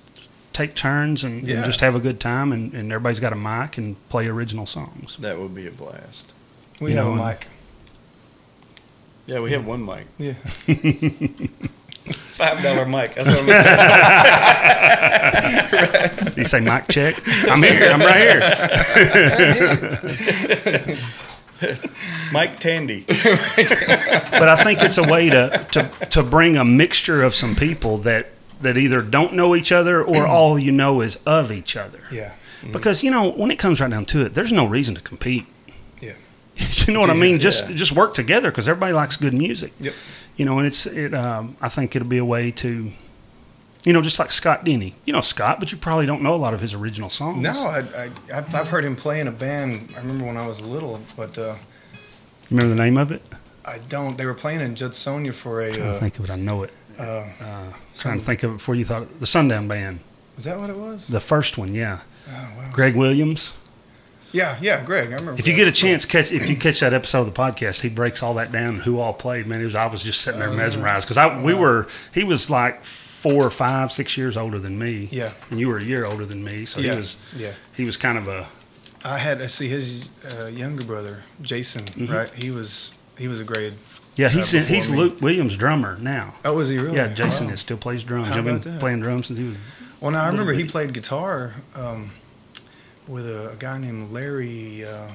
take turns and, and just have a good time, and, and everybody's got a mic and play original songs. That would be a blast. We You have know, a and- mic. Yeah, we have one mic. Yeah. Five dollar mic. That's what I'm saying. You say mic check? I'm here. I'm right here. Mike Tandy. But I think it's a way to, to, to bring a mixture of some people that, that either don't know each other or mm-hmm. all you know is of each other. Yeah. Because, you know, when it comes right down to it, there's no reason to compete. Yeah. you know what I mean? Just Yeah. just work together because everybody likes good music. Yep. You know, and it's it. Um, I think it'll be a way to, you know, just like Scott Denny. You know Scott, but you probably don't know a lot of his original songs. No, I, I, I've, I've heard him play in a band. I remember when I was little, but uh, remember the name of it? I don't. They were playing in Judsonia for a. I'm trying to Uh, think of it. I know it. uh, Uh, trying to think of it before you thought it, the Sundown Band, was that what it was? the first one. Yeah, oh, wow. Greg Williams. Yeah, yeah, Greg. I remember. If you get a chance, catch if you catch that episode of the podcast, he breaks all that down who all played. Man, it was I was just sitting there Oh, mesmerized because I we were he was like four or five, six years older than me. Yeah. and you were a year older than me, so yeah, he was yeah. he was kind of a I had I see his uh, younger brother, Jason. Mhm. Right, he was he was a grade. yeah. He's Uh, in, he's me. Luke Williams' drummer now. Oh, was he really? Yeah, Jason Wow. is still plays drums. I've been that? playing drums since he was. Well, now I remember he played guitar um, with a, a guy named Larry. Uh,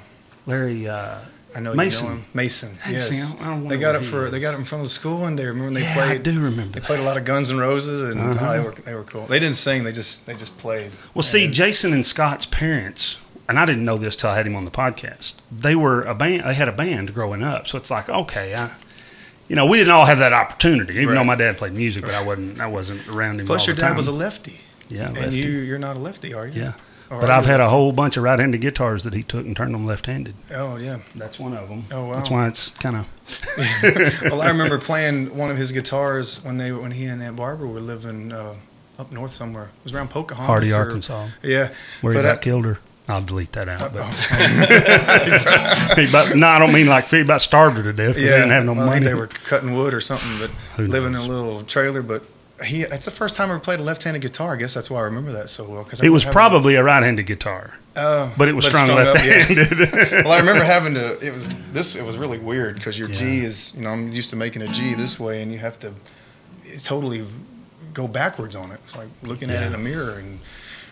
Larry, uh, I know Mason. you know him. Mason. Yes. see, I they got it for they got it in front of the school one day. Remember when they yeah, played? I do remember They that. played a lot of Guns N' Roses, and Uh-huh. oh, they were they were cool. They didn't sing; they just they just played. Well, see, Jason and Scott's parents, and I didn't know this till I had him on the podcast. They were a band. They had a band growing up, so it's like, okay, I, you know, we didn't all have that opportunity. Even though my dad played music, but I wasn't. I wasn't around him. plus your dad was a lefty, yeah, and lefty. you you're not a lefty, are you? yeah. But I've had a whole bunch of right-handed guitars that he took and turned them left-handed. Oh yeah. That's one of them. Oh, wow. That's why it's kind of well, I remember playing one of his guitars when they when he and Aunt Barbara were living uh, up north somewhere. It was around Pocahontas. Hardy, or- Arkansas, Yeah. where he got I- killed. her. I'll delete that out. But about, no, I don't mean like he about starved her to death because yeah, they didn't have no well, I money. think they were cutting wood or something, but living in a little trailer. But he, it's the first time I ever played a left-handed guitar. I guess that's why I remember that so well. Cause it was probably a right-handed guitar, uh, but it was strung strung up, yeah. left-handed. well, I remember having to. It was this. It was really weird because your G is. You know, I'm used to making a G this way, and you have to totally go backwards on it. It's like looking at it in a mirror. And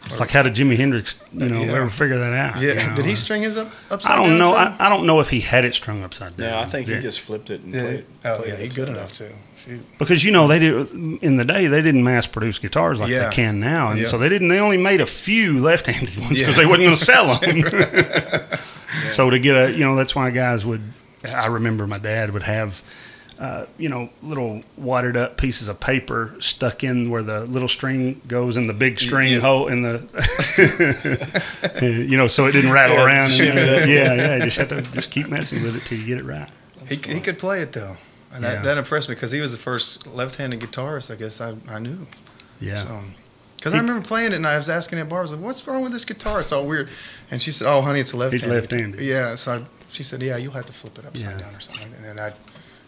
It's like how did Jimi Hendrix, you know, Yeah. ever figure that out? yeah, you know? did he string his up upside down? I don't down know. I, I don't know if he had it strung upside down. No, I think he just flipped it and Yeah. played. Oh played yeah, it he's good upside enough too. Shoot. because you know they did in the day they didn't mass produce guitars like Yeah. they can now, and Yeah. so they didn't. They only made a few left-handed ones because Yeah. they wasn't going to sell them. So to get a, you know, that's why guys would. I remember my dad would have. Uh, you know, little wadded up pieces of paper stuck in where the little string goes in the big string Yeah. hole in the, you know, so it didn't rattle Yeah, around. shit. And, yeah, yeah, you just have to just keep messing with it till you get it right. He, he could play it though, and Yeah. that, that impressed me because he was the first left-handed guitarist I guess I, I knew. Yeah. So, because I remember playing it and I was asking Aunt Barbara, I was like, "What's wrong with this guitar? It's all weird." And she said, "Oh, honey, it's a left-handed." left-handed. Yeah. So I, she said, "Yeah, you'll have to flip it upside Yeah. down or something." Like that. And I,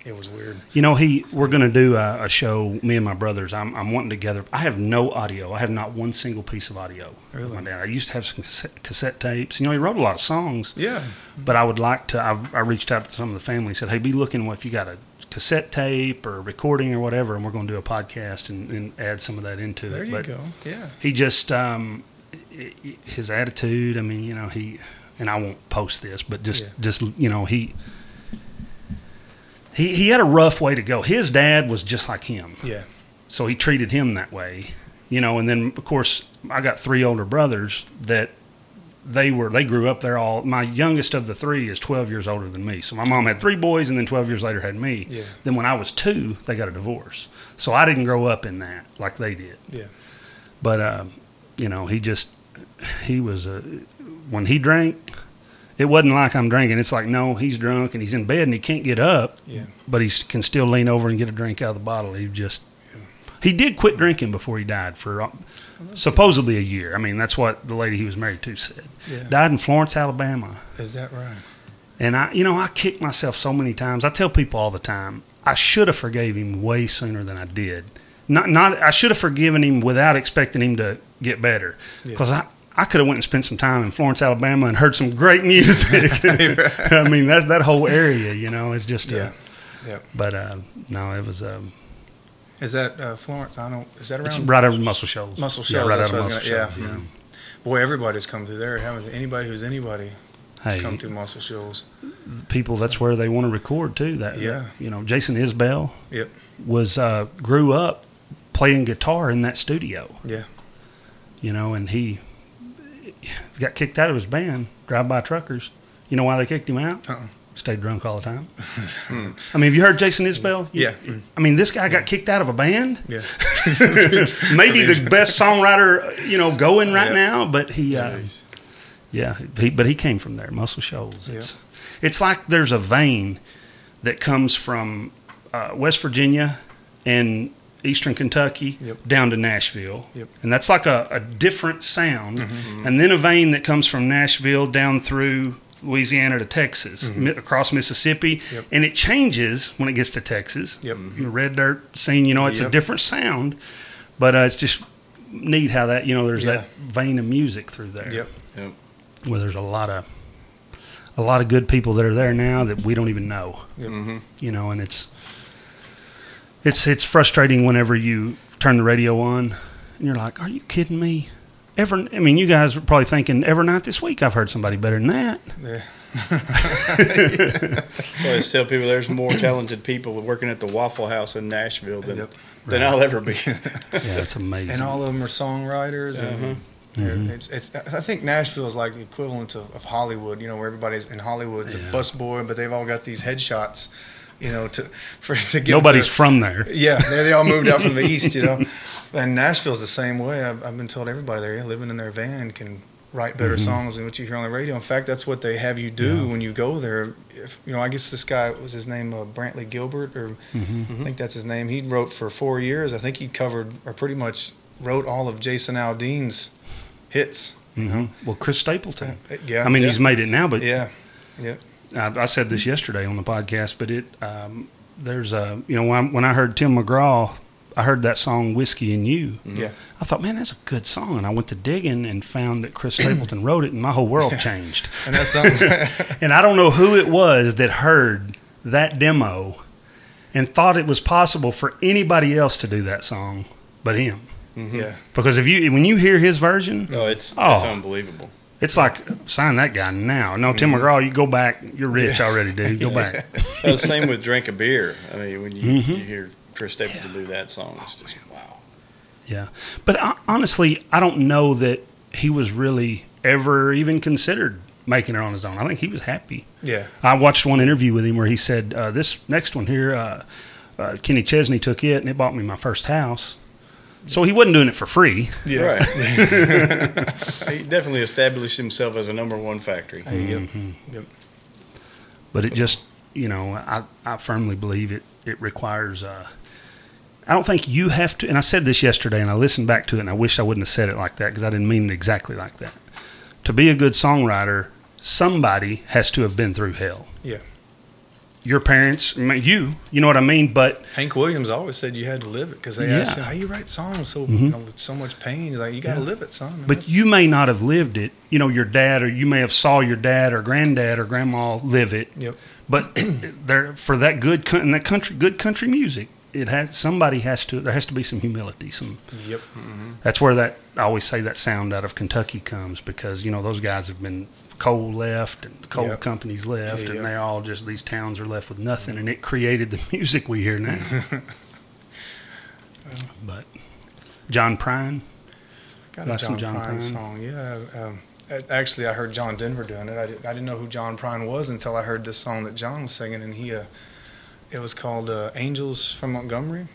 it was weird. You know, he we're going to do a, a show. Me and my brothers. I'm, I'm wanting together. I have no audio. I have not one single piece of audio. Really? My dad. I used to have some cassette, cassette tapes. You know, he wrote a lot of songs. Yeah. But I would like to. I've, I reached out to some of the family. Said, "Hey, be looking if you got a cassette tape or recording or whatever, and we're going to do a podcast and, and add some of that into There it." you but go. Yeah. he just um, his attitude. I mean, you know, he and I won't post this, but just Yeah. just you know, he he he had a rough way to go. His dad was just like him, Yeah. so he treated him that way. you know. And then of course I got three older brothers that they were they grew up there all. My youngest of the three is 12 years older than me. So my mom had three boys, and then 12 years later had me. Yeah. Then when I was two, they got a divorce. So I didn't grow up in that like they did. Yeah. But um, you know, he just he was a when he drank. It wasn't like I'm drinking. It's like no, he's drunk and he's in bed and he can't get up. Yeah. But he can still lean over and get a drink out of the bottle. He just he did quit drinking before he died for uh, supposedly a year. I mean, that's what the lady he was married to said. Yeah. Died in Florence, Alabama. Is that right? And I, you know, I kick myself so many times. I tell people all the time, I should have forgave him way sooner than I did. Not, not, I should have forgiven him without expecting him to get better. Yeah. Because I, I could have went and spent some time in Florence, Alabama, and heard some great music. I mean, that that whole area, you know, is just. Yeah. Uh, Yeah. But uh, no, it was. Um, Is that uh, Florence? I don't. Is that around? it's right over Muscle Shoals. Muscle Yeah, Shoals, right out of what I was Muscle gonna- Shoals. yeah. Yeah. Boy, everybody's come through there, haven't they? Anybody who's anybody has Hey, come through Muscle Shoals. people, that's where they want to record too. That Yeah. you know, Jason Isbell. Yep. Was uh, grew up playing guitar in that studio. Yeah. You know, and he got kicked out of his band, Drive By Truckers. You know why they kicked him out? Uh-uh. Stayed drunk all the time. I mean, have you heard Jason Isbell? You- Yeah. I mean, this guy got kicked out of a band. Yeah. Maybe the best songwriter, you know, going right Yeah. now. But he, uh, yeah, he, but he came from there, Muscle Shoals. It's, it's like there's a vein that comes from uh, West Virginia and Eastern Kentucky Yep. down to Nashville, Yep. and that's like a, a different sound. And then a vein that comes from Nashville down through Louisiana to Texas, mi- across Mississippi, Yep. and it changes when it gets to Texas. Yep. The red dirt scene, you know, it's a different sound, but uh, it's just neat how that you know there's Yeah. that vein of music through there Yep. where there's a lot of a lot of good people that are there now that we don't even know. Mm-hmm. You know, and it's it's it's frustrating whenever you turn the radio on and you're like, "Are you kidding me?" Ever, I mean, you guys are probably thinking, "Every night this week, I've heard somebody better than that." Yeah. I always tell people there's more talented people working at the Waffle House in Nashville than, Yep. than I'll ever be. Yeah, it's amazing. And all of them are songwriters. And they're- Mhm. it's, it's, I think Nashville is like the equivalent of, of Hollywood, you know, where everybody's in Hollywood's Yeah. a busboy, but they've all got these headshots, you know, to, for, to give Nobody's to, from there. Yeah, they, they all moved out from the east, you know. And Nashville's the same way. I've, I've been told everybody there living in their van can write better Mhm. songs than what you hear on the radio. In fact, that's what they have you do Yeah. when you go there. If, you know, I guess this guy was his name uh, Brantley Gilbert, or hmm I think that's his name. He wrote for four years. I think he covered or pretty much wrote all of Jason Aldean's hits. hmm Well, Chris Stapleton. Uh, Yeah, I mean, yeah. he's made it now, but yeah, yeah, I, I said this yesterday on the podcast, but it um, there's a you know when I, when I heard Tim McGraw, I heard that song "Whiskey and You." yeah. I thought, man, that's a good song, and I went to digging and found that Chris Stapleton wrote it, and my whole world changed. And that's something. And I don't know who it was that heard that demo and thought it was possible for anybody else to do that song but him. yeah, Because if you when you hear his version, No, it's Oh. it's unbelievable. It's like sign that guy now. No, Tim McGraw, you go back. You're rich already, dude. Go back. The same with Drink a Beer. I mean, when you, Mhm. you hear Chris Stapleton do that song, it's just wow. Yeah, but uh, honestly, I don't know that he was really ever even considered making it on his own. I think he was happy. yeah, I watched one interview with him where he said, uh, "This next one here, uh, uh, Kenny Chesney took it and it bought me my first house." So he wasn't doing it for free. yeah. Right. he definitely established himself as a number one factory. Yep. Mhm. Yep. But it just, you know, I, I firmly believe it. It requires. Uh, I don't think you have to. And I said this yesterday, and I listened back to it, and I wish I wouldn't have said it like that because I didn't mean it exactly like that. To be a good songwriter, somebody has to have been through hell. Yeah. Your parents, you, you know what I mean. But Hank Williams always said you had to live it because they Yeah. asked him, "How you write songs so Mhm. you know with so much pain?" He's like, "You got to Yeah. live it, son." And But you may not have lived it. You know, your dad, or you may have saw your dad or granddad or grandma live it. Yep. But there, for that good, and that country, good country music, it has somebody has to. There has to be some humility. Some. Yep. That's where that I always say that sound out of Kentucky comes because you know those guys have been coal left and coal Yep. companies left, Yeah, and yep. they're all just these towns are left with nothing, and it created the music we hear now. but John Prine. Got a John, John Prine, Prine. song, yeah. Um, actually, I heard John Denver doing it. I didn't, I didn't know who John Prine was until I heard this song that John was singing, and he, uh, it was called uh, "Angels from Montgomery."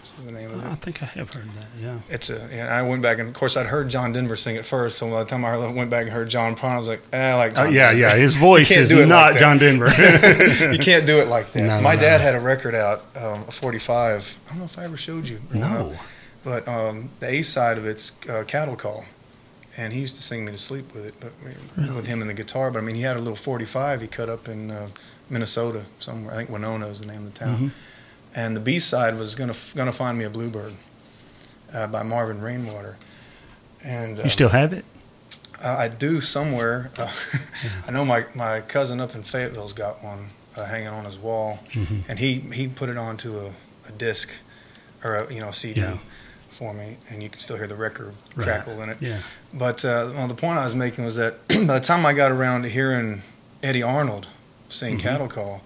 This is the name of I think I have heard that. Yeah. It's a. And I went back, and of course, I'd heard John Denver sing it first. So by the time I went back and heard John Prine, I was like, eh, I like. Oh, John yeah, Denver. yeah. His voice can't is like not. John Denver. you can't do it like that. No, My no. dad had a record out, um, a 45. I don't know if I ever showed you. growing no. But um, the A side of it's uh, Cattle Call, and he used to sing me to sleep with it, but with him and the guitar. But I mean, he had a little 45 he cut up in uh, Minnesota somewhere. I think Winona is the name of the town. Mhm. And the B side was gonna gonna find me a Bluebird uh, by Marvin Rainwater. And You um, still have it? uh, I do somewhere. Uh, I know my, my cousin up in Fayetteville's got one uh, hanging on his wall, Mhm. and he, he put it onto a, a disc or a you know CD Yeah. for me, and you can still hear the record Right. crackle in it. Yeah. But uh, well, the point I was making was that by the time I got around to hearing Eddy Arnold sing Mhm. Cattle Call,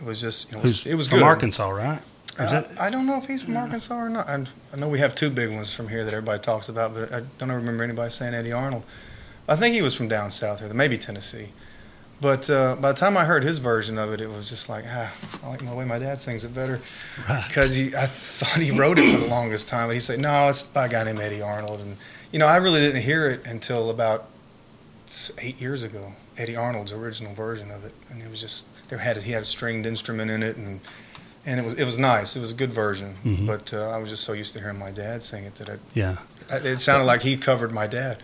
it was just you know, it was, Who's it was from good. Arkansas, right? Uh, I don't know if he's from Arkansas or not. I, I know we have two big ones from here that everybody talks about, but I don't remember anybody saying Eddy Arnold. I think he was from down south here, maybe Tennessee. But uh, by the time I heard his version of it, it was just like, ah, I like the way my dad sings it better. Right. Because I thought he wrote it for the longest time. But he said, no, it's by a guy named Eddy Arnold. And, you know, I really didn't hear it until about eight years ago, Eddy Arnold's original version of it. And it was just, there had he had a stringed instrument in it, and and it was it was nice. It was a good version. Mhm. But uh, I was just so used to hearing my dad sing it that it, Yeah. it sounded like he covered my dad.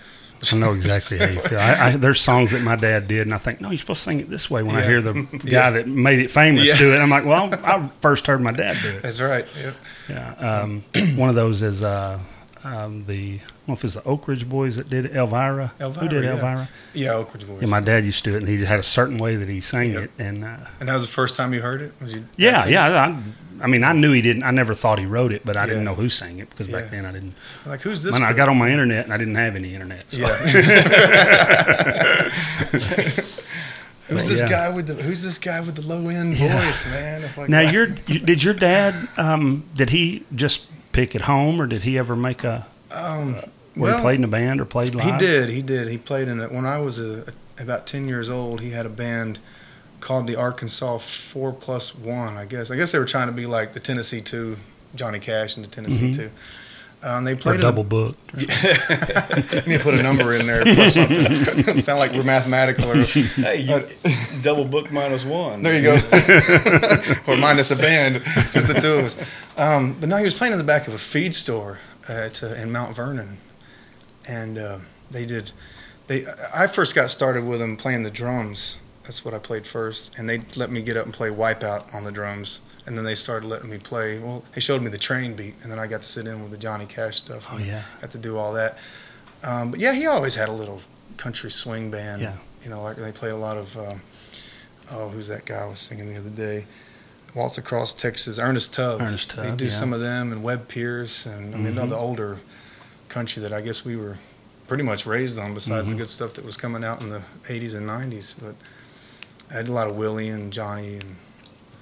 I know exactly how you feel. I, I, there's songs that my dad did, and I think, no, you're supposed to sing it this way. When I hear the guy Yeah. that made it famous Yeah. do it, I'm like, well, I first heard my dad do it. That's right. Yeah. Um, one of those is uh, um, the, I don't know if it's the Oak Ridge Boys that did it, Elvira. Who did yeah. Elvira? Yeah, Oak Ridge Boys. Yeah, my dad used to do it, and he had a certain way that he sang Yep. it. And uh, and that was the first time you heard it? Was you, yeah, that's it? yeah. I, I mean, I knew he didn't. I never thought he wrote it, but I didn't know who sang it because back Yeah. then I didn't. Like, who's this? When I got on my internet, and I didn't have any internet. So. Yeah. who's this Yeah. guy with the Who's this guy with the low end Yeah. voice, man? It's like Now, wow. your you, did your dad? Um, did he just pick at home, or did he ever make a? um, Where well, he played in a band or played live? He did. He did. He played in it when I was a, about ten years old. He had a band called the Arkansas Four Plus One. I guess. I guess they were trying to be like the Tennessee Two, Johnny Cash and the Tennessee Mhm. Two. Um, they played in double book. you need to put a number in there. Plus something. Sound like we're mathematical. Or, Hey, you, double book minus one. There you go. or minus a band, just the two of us. Um, but no, he was playing in the back of a feed store at, uh, in Mount Vernon, and uh, they did. They I first got started with them playing the drums. That's what I played first, and they let me get up and play Wipeout on the drums. And then they started letting me play. Well, they showed me the train beat, and then I got to sit in with the Johnny Cash stuff. Oh and yeah. Got to do all that. Um, but yeah, he always had a little country swing band. Yeah. You know, like they played a lot of. Um, oh, who's that guy I was singing the other day? Waltz Across Texas, Ernest Tubb. Ernest Tubb. They do yeah. some of them, and Webb Pierce, and I mean all Mhm. the older country that I guess we were pretty much raised on. Besides Mhm. the good stuff that was coming out in the '80s and '90s, but I had a lot of Willie and Johnny and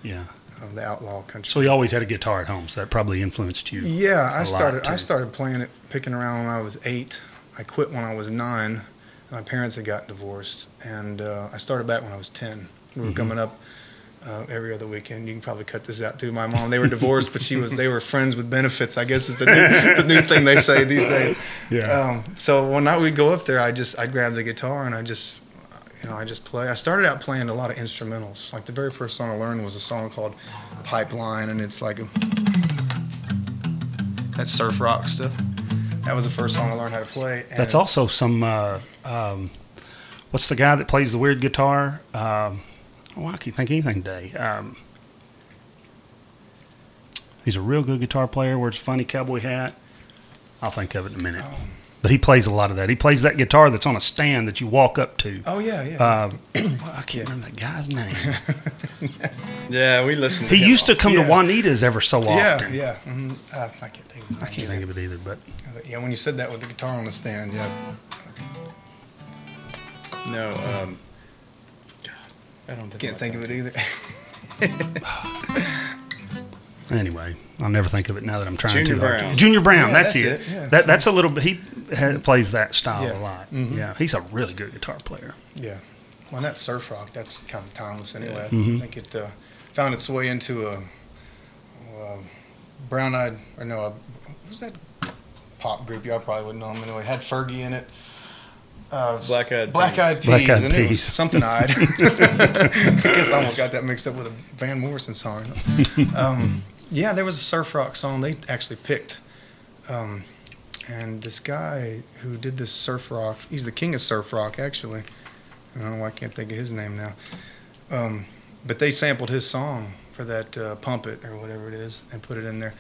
Yeah. Um, the outlaw country. So he always had a guitar at home, so that probably influenced you. Yeah, I started. I started playing it, picking around when I was eight. I quit when I was nine. My parents had gotten divorced, and uh, I started back when I was ten. We were Mhm. coming up uh, every other weekend. You can probably cut this out too. My mom, they were divorced, but she was. They were friends with benefits. I guess is the new, the new thing they say these days. Um, so one night we'd go up there. I just I'd grab the guitar and I just you know I just play. I started out playing a lot of instrumentals. Like the very first song I learned was a song called Pipeline, and it's like a, that surf rock stuff. That was the first song I learned how to play. And That's also some. Uh, um, what's the guy that plays the weird guitar? Um, oh, I can't think of anything today. Um, he's a real good guitar player. Wears a funny cowboy hat. I'll think of it in a minute. Oh. But he plays a lot of that. He plays that guitar that's on a stand that you walk up to. Oh yeah, yeah. Um, I can't remember that guy's name. Yeah, we listened. He him He used to come Yeah. to Juanita's ever so yeah, often. yeah. hmm I, I can't think. Of his I can't think of it either, but. Yeah, when you said that with the guitar on the stand, yeah. No, um, God, I don't think Can't think of it either. Anyway, I'll never think of it now that I'm trying Junior too hard. Brown. to. Junior Brown, Yeah, that's, that's it. it, yeah. That that's a little bit. He ha plays that style Yeah. a lot. Mhm. Yeah, he's a really good guitar player. Yeah. Well, that surf rock, that's kind of timeless anyway. Mhm. I think it uh, found its way into a, uh brown eyed, or no, a, what was that pop group? Y'all probably wouldn't know them anyway. It Had Fergie in it. Uh, Black Eyed black eyed Peas. Black Eyed and it was Peas. something eyed. I guess I almost got that mixed up with a Van Morrison song. Um, yeah, there was a surf rock song they actually picked. Um, and this guy who did this surf rock, he's the king of surf rock, actually. I don't know why I can't think of his name now. Um, but they sampled his song for that uh, Pump It or whatever it is and put it in there.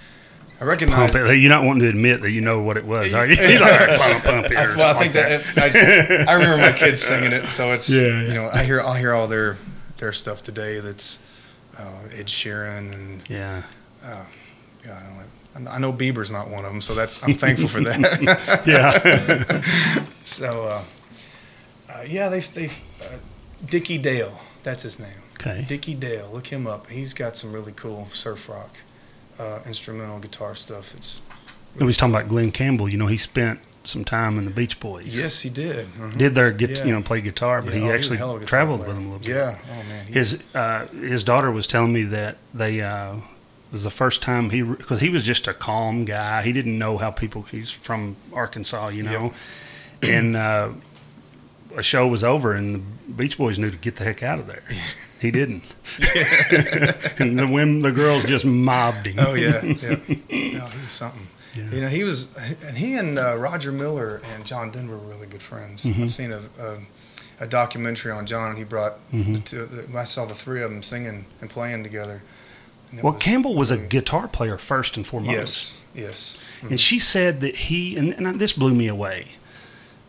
I recognize Pump it. You're not wanting to admit that you know what it was, are you? Like, pump, pump it. I, well, I think like that, I, just, I remember my kids singing it, so it's Yeah, yeah. you know I hear I'll hear all their their stuff today. That's uh, Ed Sheeran and Yeah. Uh, yeah, I, don't know, I know Bieber's not one of them, so that's I'm thankful for that. Yeah. so uh, uh, yeah, they they uh, Dickie Dale, that's his name. Okay. Dickie Dale, look him up. He's got some really cool surf rock uh, instrumental guitar stuff. It's We was talking about Glen Campbell. You know, he spent some time in the Beach Boys. yes, he did. Mhm. Did their get Yeah. you know play guitar, but Yeah, he oh, actually hell of a guitar traveled player. with them a little bit. Yeah. Oh man. he- His uh, his daughter was telling me that they uh, was the first time he because he was just a calm guy. He didn't know how people. He's from Arkansas, you know, and uh, a show was over and the Beach Boys knew to get the heck out of there. He didn't, and the women, the girls just mobbed him. Oh yeah, yeah. No, he was something. Yeah. You know, he was, and he and uh, Roger Miller and John Denver were really good friends. Mhm. I've seen a, a, a documentary on John, and he brought. Mhm. The two, the, I saw the three of them singing and playing together. Well, Campbell was a guitar player first and foremost. Yes, yes. And she said that he and, and this blew me away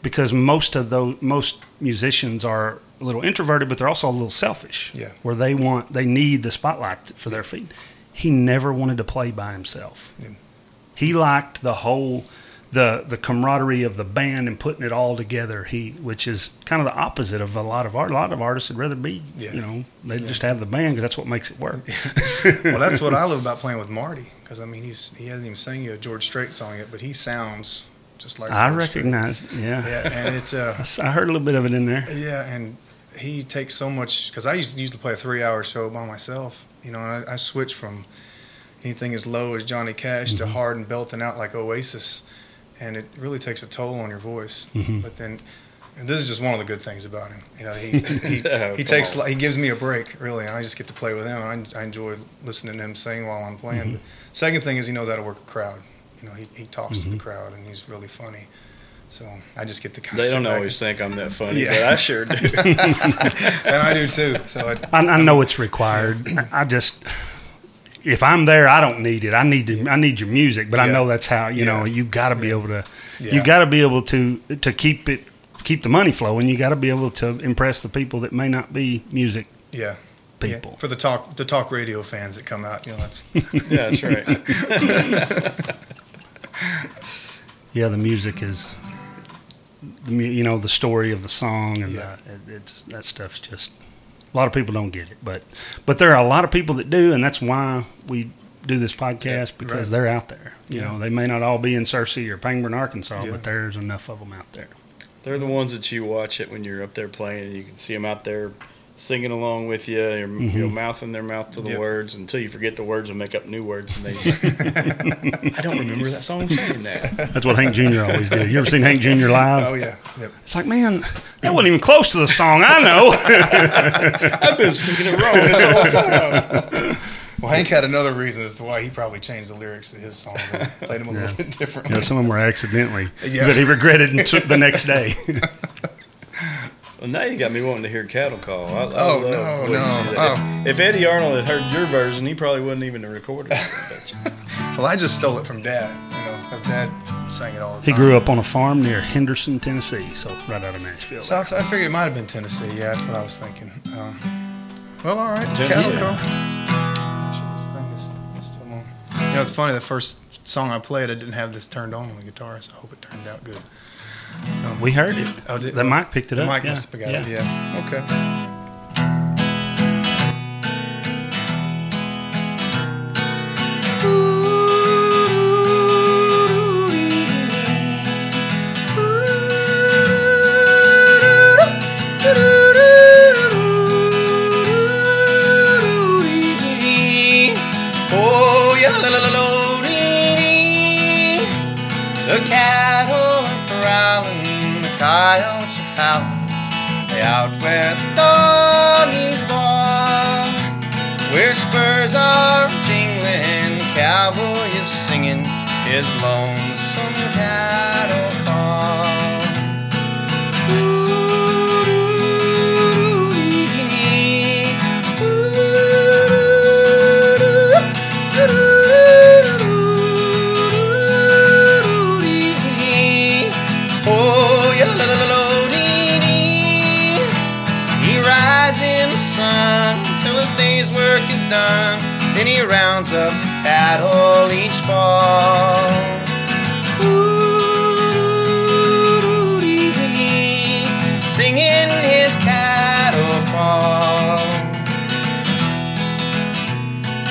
because most of those most musicians are a little introverted, but they're also a little selfish. Yeah. Where they want they need the spotlight for their feet. He never wanted to play by himself. Yeah. He liked the whole the the camaraderie of the band and putting it all together. He which is kind of the opposite of a lot of art. A lot of artists would rather be Yeah. you know they Yeah. just have the band because that's what makes it work. well, that's what I love about playing with Marty, because I mean, he's he hasn't even sang you a George Strait song yet, but he sounds just like I George Strait. recognize. it, Yeah. Yeah, and it's uh, I heard a little bit of it in there. Yeah, and he takes so much because I used to, used to play a three-hour show by myself. You know, and I, I switched from anything as low as Johnny Cash to Mhm. hard and belting out like Oasis, and it really takes a toll on your voice. Mhm. But then, and this is just one of the good things about him. You know, he he, Oh, he takes on. he gives me a break really, and I just get to play with him. I, I enjoy listening to him sing while I'm playing. Mhm. But second thing is he knows how to work a crowd. You know, he, he talks to the Mhm. crowd and he's really funny. So I just get the. kind They don't always think I'm that funny, Yeah. but I sure do. and I do too. So I, I, I know it's required. I just, if I'm there, I don't need it. I need to. I need your music, but I know that's how you know. You got to be Yeah. able to. Yeah. You got to be able to to keep it, keep the money flowing. You got to be able to impress the people that may not be music yeah. people. Yeah, for the talk the talk radio fans that come out, you know, that's yeah, that's right. Yeah, the music is. The, you know the story of the song and Yeah. the, it, it's that stuff's just a lot of people don't get it, but but there are a lot of people that do, and that's why we do this podcast because right. they're out there. You Yeah. know, they may not all be in Searcy or Pangburn, Arkansas, Yeah. but there's enough of them out there. They're the ones that you watch it when you're up there playing, and you can see them out there singing along with you, or, you know, Mhm. mouthing their mouth to the Yep. words until you forget the words and make up new words. And they, I don't remember that song saying that. That's what Hank Jr. always did. You ever seen Hank Jr. live? oh yeah. Yep. It's like, man, that wasn't even close to the song I know. I've been singing it wrong this whole time. Well, Hank had another reason as to why he probably changed the lyrics to his songs and played them a Yeah. little bit differently. you know, some of them were accidentally, Yeah. but he regretted and took the next day. Well, now you got me wanting to hear Cattle Call. I, I Oh, love no, no. Oh. If, if Eddy Arnold had heard your version, he probably wouldn't even have recorded it. I bet you. Well, I just stole it from Dad, you know, because Dad sang it all the He grew up on a farm near Henderson, Tennessee, so right out of Nashville. So I, th- I figured it might have been Tennessee. Yeah, that's what I was thinking. Um, well, all right. Tennessee. Cattle Call. Actually, this thing is still on. You know, it's funny. The first song I played, I didn't have this turned on on the guitar, so I hope it turned out good. Oh, we heard it. Oh, did- the mic picked it up. mic yeah. must have got yeah. it. Yeah. Okay. Cowboy is singing his lonesome cattle call. Oh, yeah, la, la, la, la, dee, dee. He rides in the sun till his day's work is done. Then he rounds up cattle each fall. Singing his cattle call.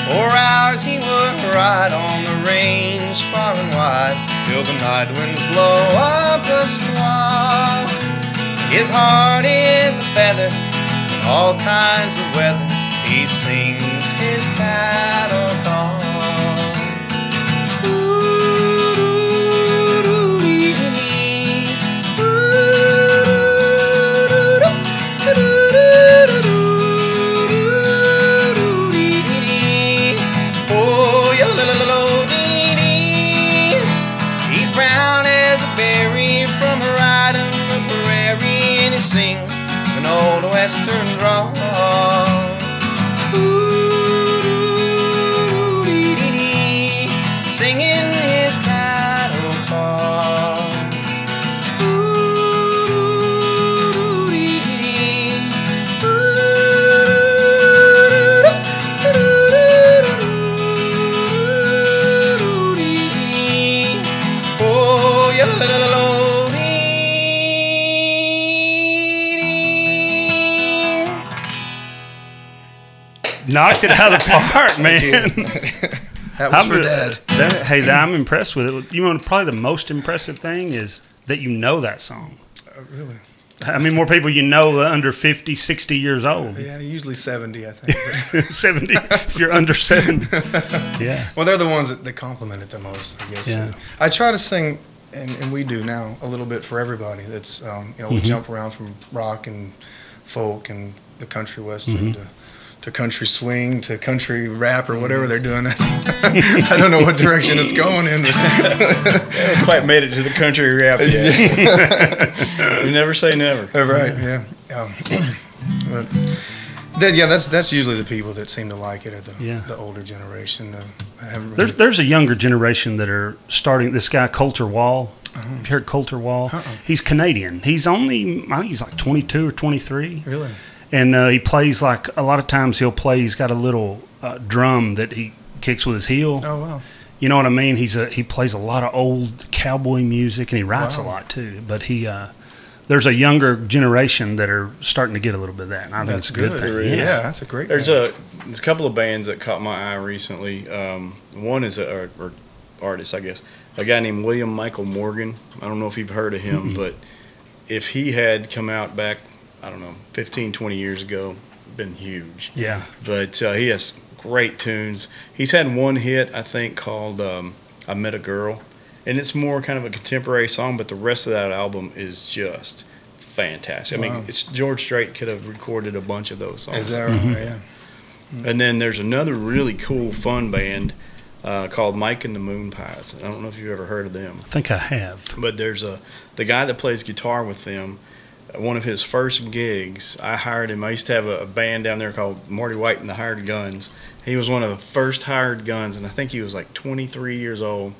For hours he would ride on the range far and wide till the night winds blow up a squall. His heart is a feather in all kinds of weather. He sings his cattle Knocked it out of the park, man. That was for I'm- Dad. that- hey, I'm impressed with it. You know, probably the most impressive thing is that you know that song. really? I mean, more people you know under 50, 60 years old. Yeah, usually 70, I think. 70, if you're under 70. Yeah. well, they're the ones that, that compliment it the most, I guess. Yeah. I try to sing, and, and we do now, a little bit for everybody. That's, um, you know, we Mhm. jump around from rock and folk and the country western Mhm. to, to country swing to country rap or whatever they're doing. I don't know what direction it's going in. quite made it to the country rap yet. we never say never. Right, yeah. Um, but that, yeah, that's that's usually the people that seem to like it, are the, Yeah. the older generation. Uh, really, There's, there's a younger generation that are starting. This guy, Colter Wall. You heard Colter Wall? Uh-uh. He's Canadian. He's only, I think he's like 22 or 23. really. And uh, he plays like a lot of times he'll play. He's got a little uh, drum that he kicks with his heel. Oh wow. You know what I mean? He's a he plays a lot of old cowboy music and he writes a lot too. But he uh, there's a younger generation that are starting to get a little bit of that. And I think That's it's a good, good. thing. Yeah. that's a great. There's band. a there's a couple of bands that caught my eye recently. Um, one is a or, or artist, I guess, a guy named William Michael Morgan. I don't know if you've heard of him, Mm-mm. but if he had come out back, I don't know, 15, 20 years ago, been huge. Yeah. But uh, he has great tunes. He's had one hit, I think, called um, "I Met a Girl," and it's more kind of a contemporary song. But the rest of that album is just fantastic. I Wow. mean, it's George Strait could have recorded a bunch of those songs. Is that right? Mhm. Yeah. And then there's another really cool, fun band uh, called Mike and the Moon Pies. I don't know if you've ever heard of them, I think I have. but there's a the guy that plays guitar with them. One of his first gigs, I hired him. I used to have a, a band down there called Marty White and the Hired Guns. He was one of the first hired guns, and I think he was like 23 years old.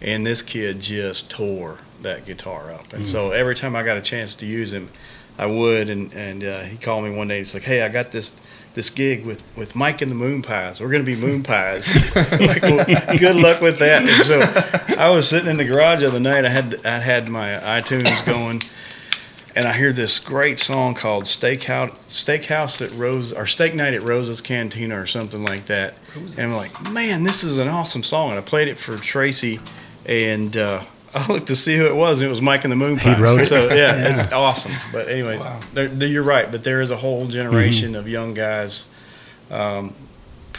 And this kid just tore that guitar up. And so every time I got a chance to use him, I would. And and uh, he called me one day. He's like, "Hey, I got this this gig with with Mike and the Moon Pies. We're gonna be Moon Pies. like, well, good luck with that." And so I was sitting in the garage the other night. I had I had my iTunes going, and I hear this great song called Steakhouse Steakhouse at Rose or Steak Night at Rose's Cantina or something like that. Who's And I'm like, man, this is an awesome song. And I played it for Tracy, and uh, I looked to see who it was, and it was Mike and the Moon He wrote it? So yeah, Yeah. it's awesome. But anyway, Wow. there, there- you're right. But there is a whole generation of young guys. Um,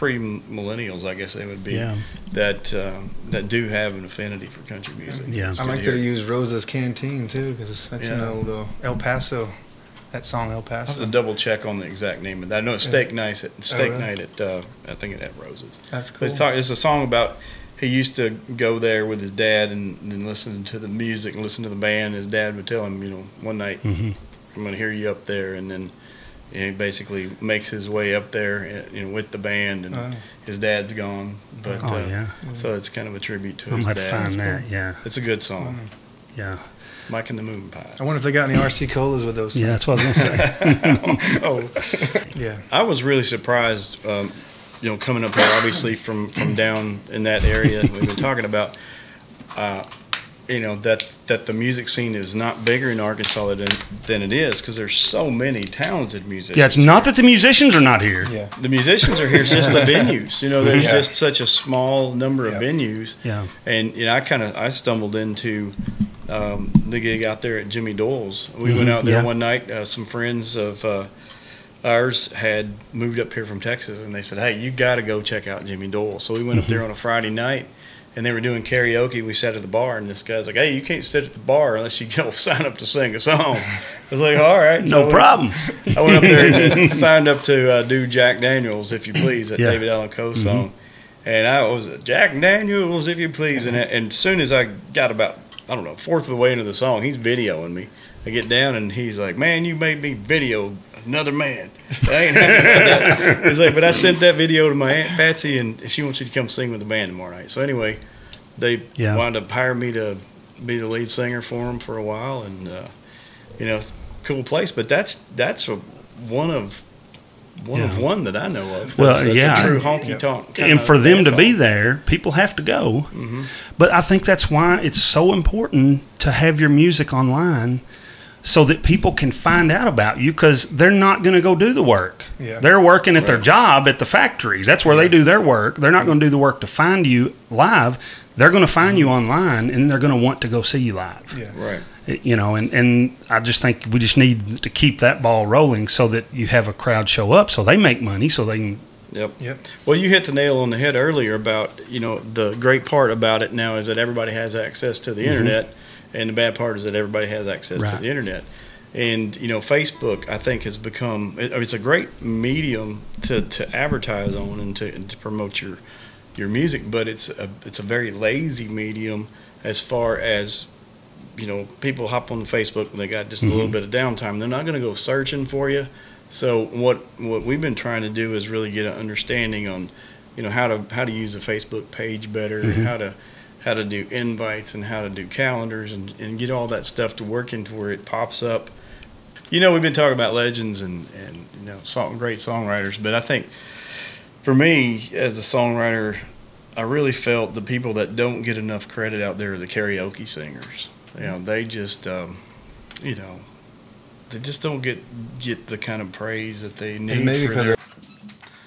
pre-millennials, I guess they would be, Yeah. that um, that do have an affinity for country music. Yeah. I like to that he used Rosa's Canteen too, because that's an old uh, El Paso. That song El Paso. I have to double check on the exact name of that. I know it's Steak Night at Steak really? Night at uh, I think it at Roses. That's cool. it's, it's a song about he used to go there with his dad and, and listen to the music and listen to the band. His dad would tell him, you know, one night Mhm. I'm going to hear you up there, and then you know, he basically makes his way up there, uh, you know, with the band, and Oh, his dad's gone. But Oh, uh, yeah. so it's kind of a tribute to I'm his going to dad. find that. Yeah. It's a good song, Yeah. Mike and the Moon Pies. I wonder if they got any RC colas with those. Yeah, that's what I was going to say. oh, Yeah. I was really surprised, um, you know, coming up here, obviously from, from down in that area we've been talking about, uh, you know, that, that the music scene is not bigger in Arkansas than, than it is because there's so many talented musicians. yeah, it's not that the musicians are not here. Yeah. The musicians are here, it's just the venues. You know, there's Yeah. just such a small number of venues. Yeah. And, you know, I kind of, I stumbled into um, the gig out there at Jimmy Dole's. We went Mhm, out there yeah. one night, uh, some friends of uh, ours had moved up here from Texas, and they said, "Hey, you got to go check out Jimmy Dole." So we went up Mm-hmm. there on a Friday night, and they were doing karaoke. We sat at the bar, and this guy's like, "Hey, you can't sit at the bar unless you go sign up to sing a song." I was like, "All right, So No we- problem. I went up there and uh, signed up to uh, do Jack Daniels, if you please, that Yeah. David Allan Coe mm-hmm. song. And I was Jack Daniels, if you please. And, uh, and as soon as I got about, I don't know, fourth of the way into the song, he's videoing me. I get down and he's like, "Man, you made me video another man." I ain't happy about that. He's like, "But I sent that video to my aunt Patsy, and she wants you to come sing with the band tomorrow night." So anyway, they Yeah. wound up hiring me to be the lead singer for them for a while, and uh, you know, cool place. But that's that's a, one of one of one that I know of. Well, That's, that's yeah. a true honky Yeah. tonk. and for them to be there, people have to go. Mhm. But I think that's why it's so important to have your music online so that people can find out about you because they're not going to go do the work. Yeah. They're working at their job at the factory. That's where they do their work. They're not going to do the work to find you live. They're going to find you online and they're going to want to go see you live. Yeah. right. You know, and, and I just think we just need to keep that ball rolling so that you have a crowd show up so they make money so they can. Yep. Yep. Well, you hit the nail on the head earlier about you know the great part about it now is that everybody has access to the mm-hmm. internet, and the bad part is that everybody has access to Mm-hmm. The internet. And you know, Facebook I think has become it, it's a great medium to, to advertise on and to, and to promote your your music, but it's a it's a very lazy medium as far as you know people hop on Facebook when they got just a little Mhm. bit of downtime. They're not going to go searching for you. So what what we've been trying to do is really get an understanding on, you know, how to how to use a Facebook page better, Mhm. how to how to do invites and how to do calendars and, and get all that stuff to work into where it pops up. You know, we've been talking about legends and and you know, song, great songwriters, but I think for me as a songwriter, I really felt the people that don't get enough credit out there are the karaoke singers. You know, they just, um, you know, they just don't get get the kind of praise that they need maybe for 'cause their.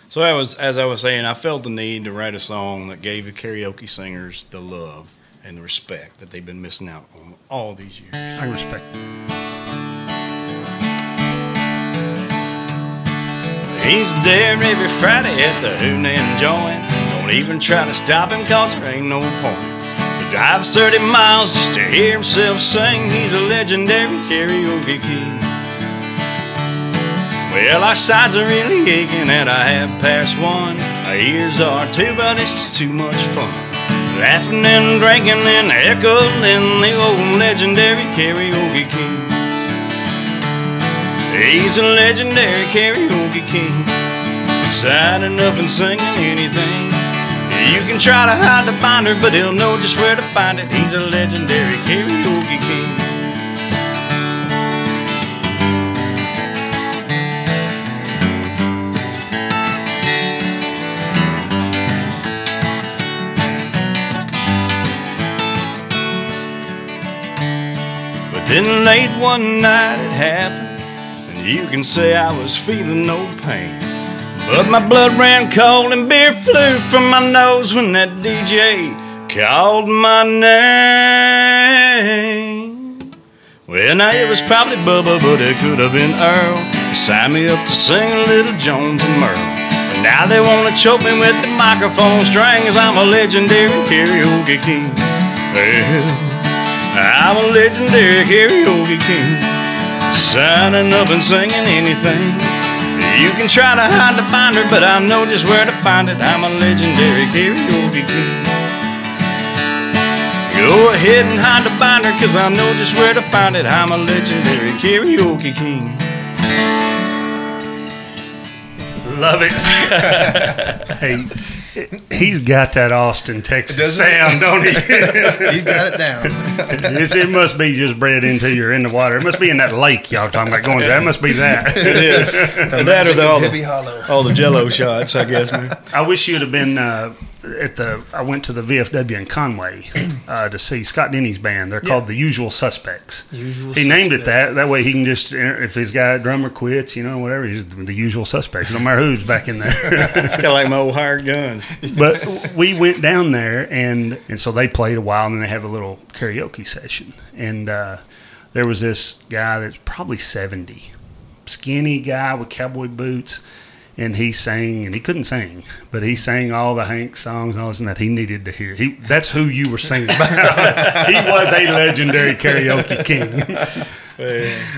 So I was, as I was saying, I felt the need to write a song that gave the karaoke singers the love and the respect that they've been missing out on all these years. I respect He's there every Friday at the Hoonan joint. Don't even try to stop him cause there ain't no point. He drives 30 miles just to hear himself sing. He's a legendary karaoke king. Well, our sides are really aching at a half past one. Our ears are too, but it's just too much fun. Laughing and drinking and echoing the old legendary karaoke king. He's a legendary karaoke king, signing up and singing anything. You can try to hide the binder, but he'll know just where to find it. He's a legendary karaoke king. Then late one night it happened, and you can say I was feeling no pain. But my blood ran cold and beer flew from my nose when that DJ called my name. Well, now it was probably Bubba, but it could have been Earl. Signed me up to sing a little Jones and Merle. Now they wanna choke me with the microphone strings. I'm a legendary karaoke king. Well, I'm a legendary karaoke king. Signing up and singing anything. You can try to hide the binder, but I know just where to find it. I'm a legendary karaoke king. Go ahead and hide the binder, cause I know just where to find it. I'm a legendary karaoke king. Love it. hey, he's got that Austin, Texas Does sound, don't he? He's got it down. It's- it must be just bred into you or in the water. It must be in that lake y'all talking about going to. That must be that. It is. The that or the, all, the, all the jello shots, I guess, man. I wish you'd have been uh, at the. I went to the VFW in Conway uh, to see Scott Denny's band. They're called the Usual Suspects. Usual he named it that. That way he can just, if his guy drummer quits, you know, whatever, he's the Usual Suspects. No matter who's back in there. It's kind of like my old hired guns. but we went down there and and so they played a while and then they have a little karaoke session and uh, there was this guy that's probably 70 skinny guy with cowboy boots and he sang and he couldn't sing but he sang all the hank songs and all this and that he needed to hear. He that's who you were singing about. He was a legendary karaoke king.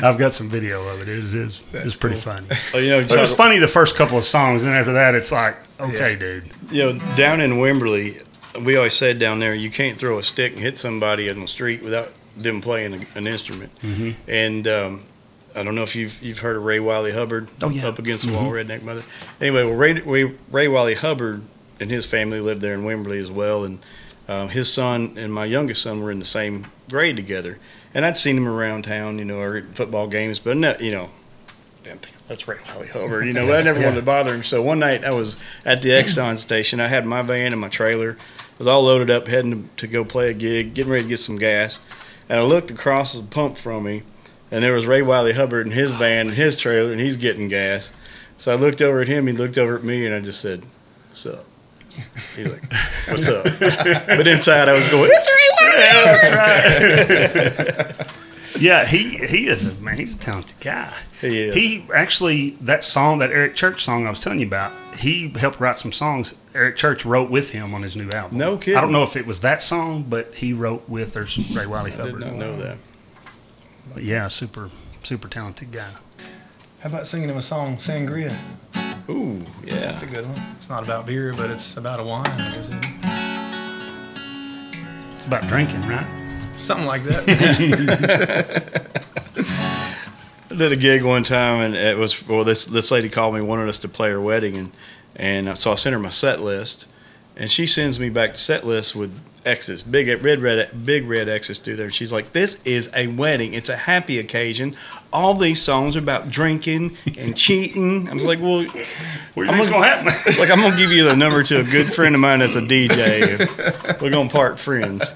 I've got some video of it. It was, it was, it was pretty funny. Oh, you know, it was funny the first couple of songs and after that it's like okay dude. You know, down in Wimberley, we always said down there, you can't throw a stick and hit somebody in the street without them playing a, an instrument. Mhm. And um, I don't know if you've you've heard of Ray Wylie Hubbard. Oh, yeah. Up against the wall, redneck mother. Anyway, well, Ray, Ray, Ray Wylie Hubbard and his family lived there in Wimberley as well, and um, his son and my youngest son were in the same grade together. And I'd seen him around town, you know, or at football games, but no, you know, damn thing, that's Ray Wylie Hubbard, you know. But I never wanted to bother him. So one night I was at the Exxon station. I had my van and my trailer. I was all loaded up, heading to, to go play a gig, getting ready to get some gas. And I looked across the pump from me, and there was Ray Wylie Hubbard in his van and his trailer, and he's getting gas. So I looked over at him, he looked over at me, and I just said, "What's up?" He's like, "What's up?" but inside I was going, "It's Ray Wylie." Yeah, that's right. yeah, he he is a man. He's a talented guy. He is. He actually that song, that Eric Church song I was telling you about. He helped write some songs. Eric Church wrote with him on his new album. No kidding. I don't know if it was that song, but he wrote with there's Ray Wylie Hubbard. I did not know that. But yeah, super super talented guy. How about singing him a song, Sangria? Ooh, yeah. That's a good one. It's not about beer, but it's about a wine, isn't it? It's about drinking, right? Something like that. I did a gig one time, and it was well. This this lady called me, wanted us to play her wedding, and and so I sent her my set list, and she sends me back the set list with X's, big red red big red X's through there. She's like, "This is a wedding. It's a happy occasion. All these songs are about drinking and cheating." I was like, "Well, What do you I'm think's gonna- gonna happen? like I'm gonna give you the number to a good friend of mine that's a DJ. We're gonna part friends."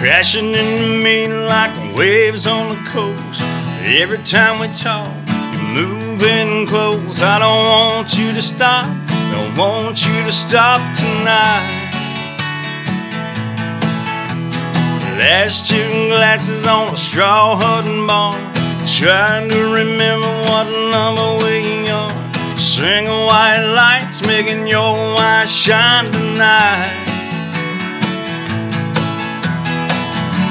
Crashing into me like waves on the coast. Every time we talk, you're moving close. I don't want you to stop. Don't want you to stop tonight. Last two glasses on a straw hutton bar. Trying to remember what number we are. Single white lights making your wine shine tonight.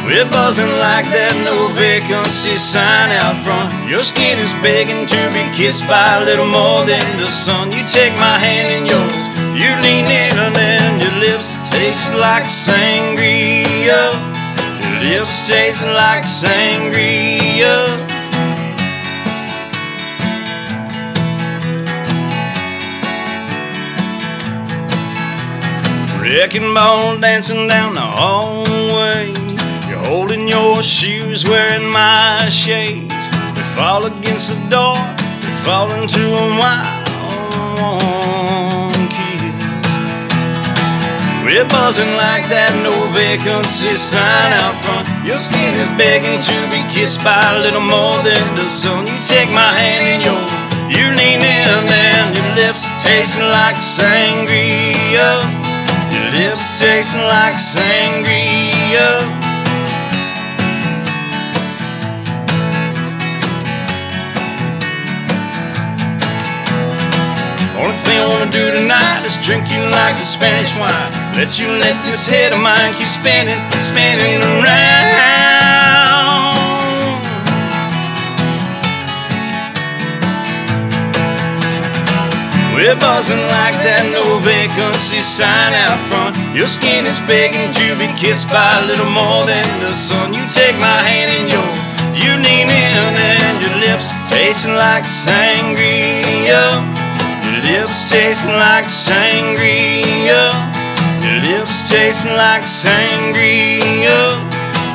We're buzzing like that no vacancy sign out front. Your skin is begging to be kissed by a little more than the sun. You take my hand in yours, you lean in and your lips taste like sangria. Your lips taste like sangria. Wrecking ball dancing down the hallway. Holding your shoes, wearing my shades. We fall against the door, we fall into a wild kiss. We're buzzing like that no vacancy sign out front. Your skin is begging to be kissed by a little more than the sun. You take my hand in yours, You lean in and your lips tasting like sangria. Your lips tasting like sangria. Thing I wanna do tonight is drink you like the Spanish wine. Let you let this head of mine keep spinning, spinning around. We're buzzing like that no vacancy sign out front. Your skin is begging to be kissed by a little more than the sun. You take my hand in yours, you lean in, and your lips tasting like sangria. Lips tasting like sangria. Your lips tasting like sangria.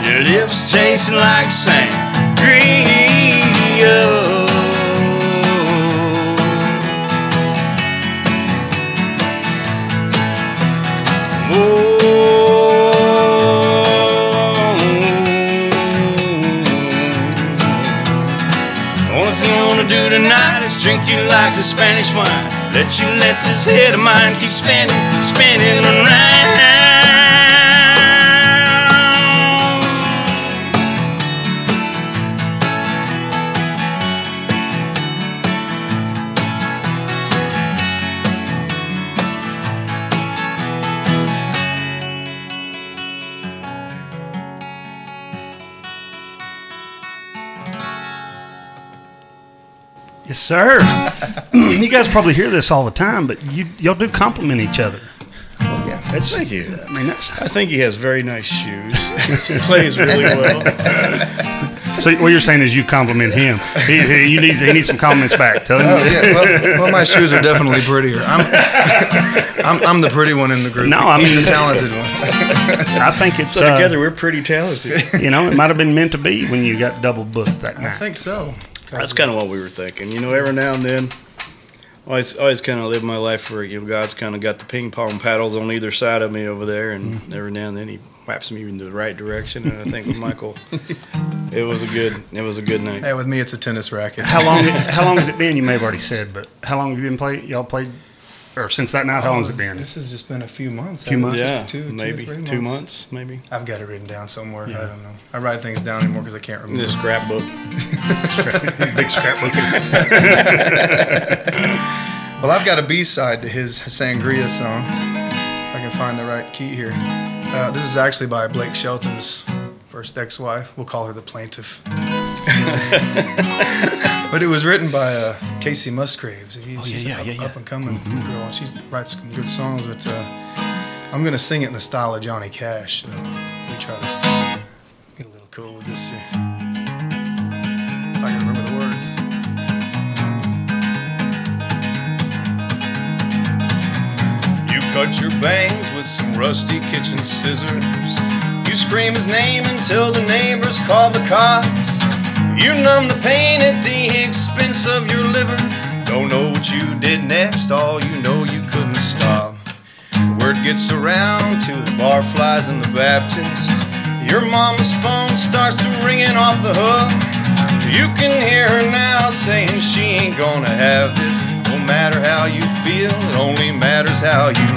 Your lips tasting like sangria. Only thing I wanna do tonight is drink you like the Spanish wine. Let you let this head of mine keep spinning, spinning around. Yes, sir. you guys probably hear this all the time, but you y'all do compliment each other. Well, yeah, That's, thank you. I mean, that's I think he has very nice shoes. he plays really well. so. What you're saying is you compliment him. He, he, you need, he needs some compliments back. Tell him. Oh yeah. Well, well, my shoes are definitely prettier. I'm, I'm, I'm the pretty one in the group. No, I he's the talented one. I think it's So uh, together we're pretty talented. You know, it might have been meant to be when you got double booked that night. I think so. That's kind of what we were thinking. You know, every now and then, always, always kind of live my life where you know God's kind of got the ping pong paddles on either side of me over there, and Mm-hmm. every now and then He whaps me in the right direction. And I think with Michael, it was a good, it was a good night. Hey, with me, it's a tennis racket. How long? How long has it been? You may have already said, but how long have you been playing? Y'all played, or since that night? How long has it been? This has just been a few months. Few months? Yeah, Just two, two or maybe three two months, maybe. I've got it written down somewhere. Yeah. I don't know. I write things down anymore because I can't remember. this scrapbook. Big scrapbook. Well, I've got a B side to his Sangria song. If I can find the right key here. Uh, this is actually by Blake Shelton's first ex wife. We'll call her the plaintiff. but it was written by uh, Kacey Musgraves. If Oh, she's yeah, an yeah, up, yeah, up and coming girl. and She writes some good songs, but uh, I'm going to sing it in the style of Johnny Cash. So we try to get a little cool with this here. If I can remember the words. You cut your bangs with some rusty kitchen scissors. You scream his name until the neighbors call the cops. You numb the pain at the expense of your liver. Don't know what you did next, all you know you couldn't stop. Word gets around to the barflies and the Baptists. Your mama's phone starts to ringing off the hook. You can hear her now saying she ain't gonna have this. No matter how you feel, it only matters how you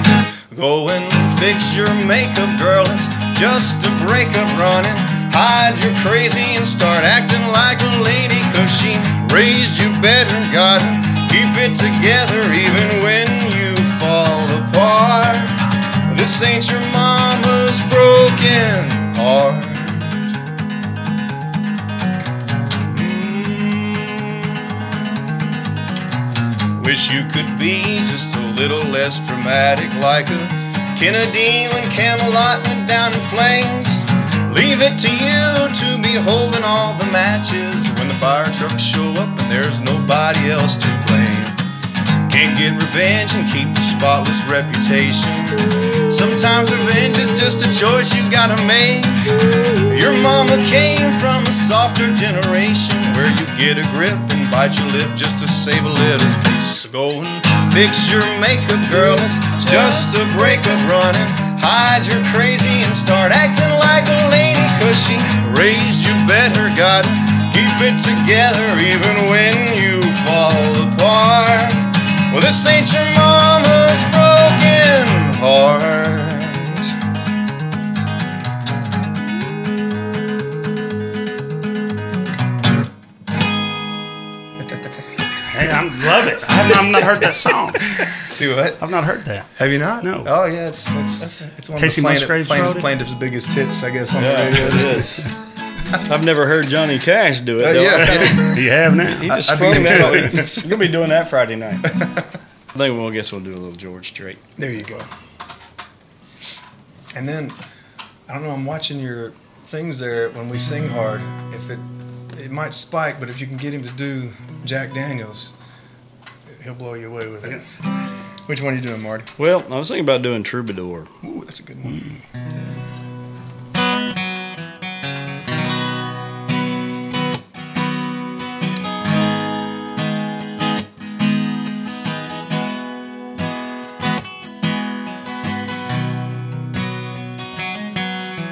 go and fix your makeup, girl. It's just a breakup running. Hide your crazy and start acting like a lady, cause she raised you better. Gotta keep it together even when you fall apart. This ain't your mama's broken heart. Mm. Wish you could be just a little less dramatic, like a Kennedy when Camelot went down in flames. Leave it to you to be holding all the matches when the fire trucks show up and there's nobody else to blame. Can't get revenge and keep a spotless reputation. Sometimes revenge is just a choice you gotta make. Your mama came from a softer generation where you get a grip and bite your lip just to save a little face. So go and fix your makeup, girl. It's just a breakup running. Hide your crazy and start acting like a lady, cause she raised you better. Gotta keep it together even when you fall apart. Well, this ain't your mama's broken heart. Hey, I love it. I've not heard that song. Do what? I've not heard that. Have you not? No. Oh yeah, it's it's it's one Kacey of the plaintiff, Musgraves plaintiff's, wrote it? plaintiff's biggest hits, I guess. On Yeah, the radio. it is. I've never heard Johnny Cash do it. Uh, yeah, Do you have now? He just I- I sprung that to. He's gonna be doing that Friday night. I think we'll I guess we'll do a little George Strait. There you go. And then, I don't know. I'm watching your things there when we sing hard. If it it might spike, but if you can get him to do Jack Daniels, he'll blow you away with it. Which one are you doing, Marty? Well, I was thinking about doing Troubadour. Ooh, that's a good one. Mm.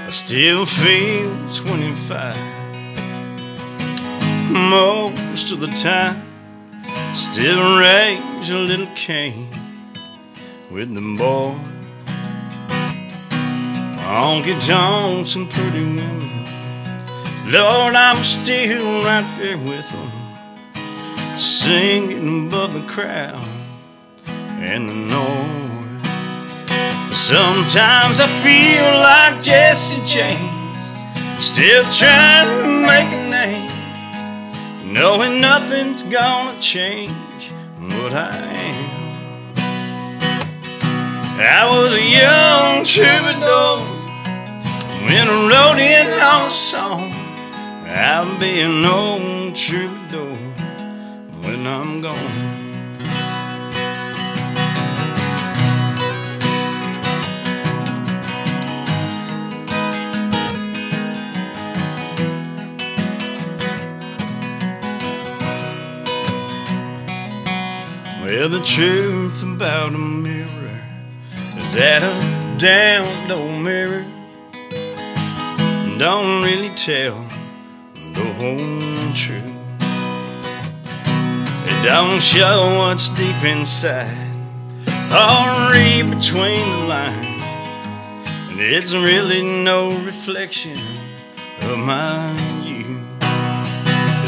I still feel 25 most of the time. Still raise a little Cain with the boy. Honky tonks and pretty women. Lord, I'm still right there with them, singing above the crowd and the noise. Sometimes I feel like Jesse James, still trying to make a name, knowing nothing's gonna change what I am. I was a young troubadour when I wrote in on a song. I'll be an old troubadour when I'm gone. Well, the truth about mirror that damned old mirror don't really tell the whole truth. Don't show what's deep inside or read between the lines. And it's really no reflection of my youth.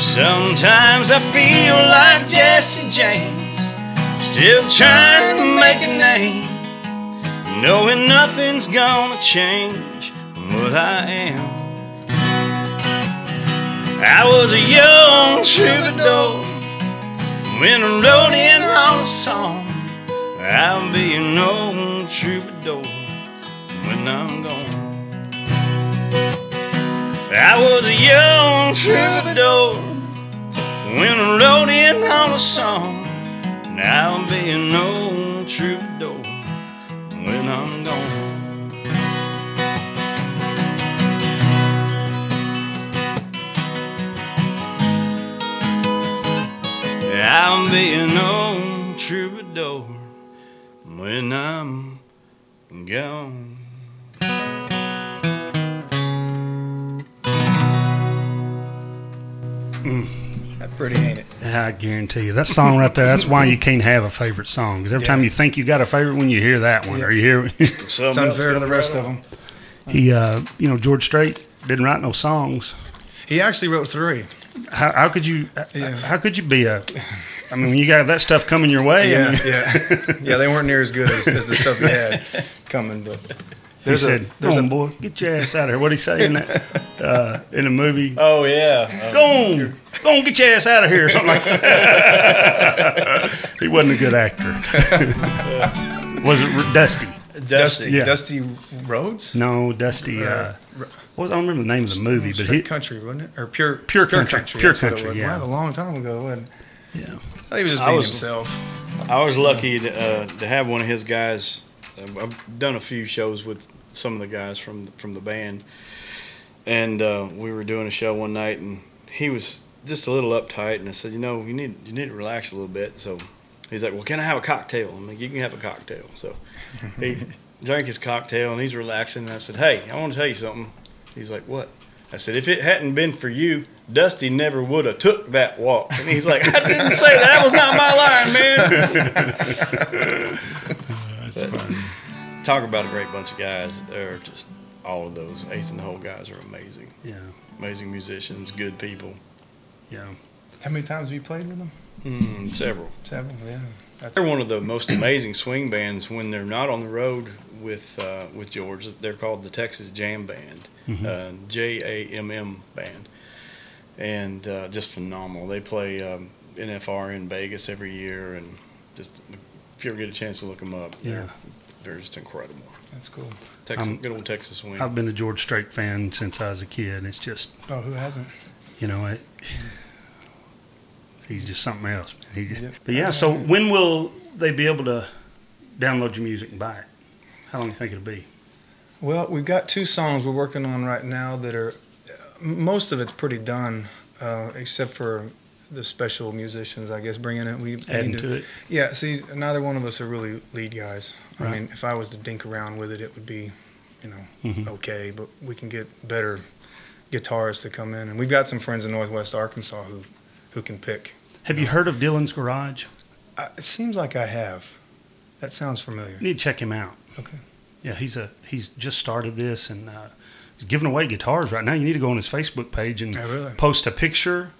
Sometimes I feel like Jesse James, still trying to make a name, knowing nothing's gonna change what I am. I was a young troubadour when I wrote in on a song. I'll be an old troubadour when I'm gone. I was a young troubadour when I wrote in on a song. I'll be an old troubadour when I'm gone. I'll be an old troubadour when I'm gone. That's pretty, ain't it? I guarantee you that song right there. That's why you can't have a favorite song because every time you think you got a favorite one, you hear that one or you hear So It's unfair to the rest of them. he. Uh, you know, George Strait didn't write no songs. He actually wrote three. How, how could you? Yeah. How could you be a? I mean, when you got that stuff coming your way. I Yeah, mean, yeah, yeah. They weren't near as good as, as the stuff he had coming, but he there's a said, there's "Come on, a boy, get your ass out of here." What would he say in that uh, in the movie? Oh yeah. Go on, go on, get your ass out of here, or something like that. he wasn't a good actor. Was it R- Dusty? Dusty Yeah. Dusty Rhodes. No, Dusty. Uh, what was, I don't remember the name of the movie, but Straight he. country, wasn't it? Or pure Pure Country, Pure that's what it Country, yeah. Wow, a long time ago, wasn't it? Yeah. I think he was just I was- himself. I was lucky to, uh, to have one of his guys. uh, I've done a few shows with some of the guys from the, from the band, and uh, we were doing a show one night, and he was just a little uptight, and I said, you know, you need you need to relax a little bit. So he's like, well, can I have a cocktail? I'm like, you can have a cocktail. So he drank his cocktail, and he's relaxing, and I said, hey, I want to tell you something. He's like, what? I said, if it hadn't been for you, Dusty never would have took that walk. And he's like, I didn't say that. That was not my line, man. That's funny. Talk about a great bunch of guys. They're just all of those Ace in the Hole guys are amazing. Yeah, Amazing musicians, good people. yeah. How many times have you played with them? Mm, several. Seven. Yeah. That's They're one of the most amazing swing bands when they're not on the road with uh, with George. They're called the Texas Jam Band, uh, J A M M Band, and uh, just phenomenal. They play um, NFR in Vegas every year, and just if you ever get a chance to look them up, Yeah. They're, they're just incredible. that's cool. Texas, Um, good old Texas swing. I've been a George Strait fan since I was a kid. It's just Oh, who hasn't? you know, it, he's just something else. He just, Yep. But yeah, so when will they be able to download your music and buy it? How long do you think it'll be? Well, we've got two songs we're working on right now that are most of it's pretty done, uh, except for the special musicians, I guess, bringing it. We Adding need to it. Yeah, see, neither one of us are really lead guys. I mean, if I was to dink around with it, it would be, you know, Mhm. okay. But we can get better guitarists to come in, and we've got some friends in Northwest Arkansas who, who can pick. Have you heard of Dylan's Garage? I, it seems like I have. That sounds familiar. You need to check him out. Okay. Yeah, he's a he's just started this and uh, he's giving away guitars right now. You need to go on his Facebook page and Oh, really? post a picture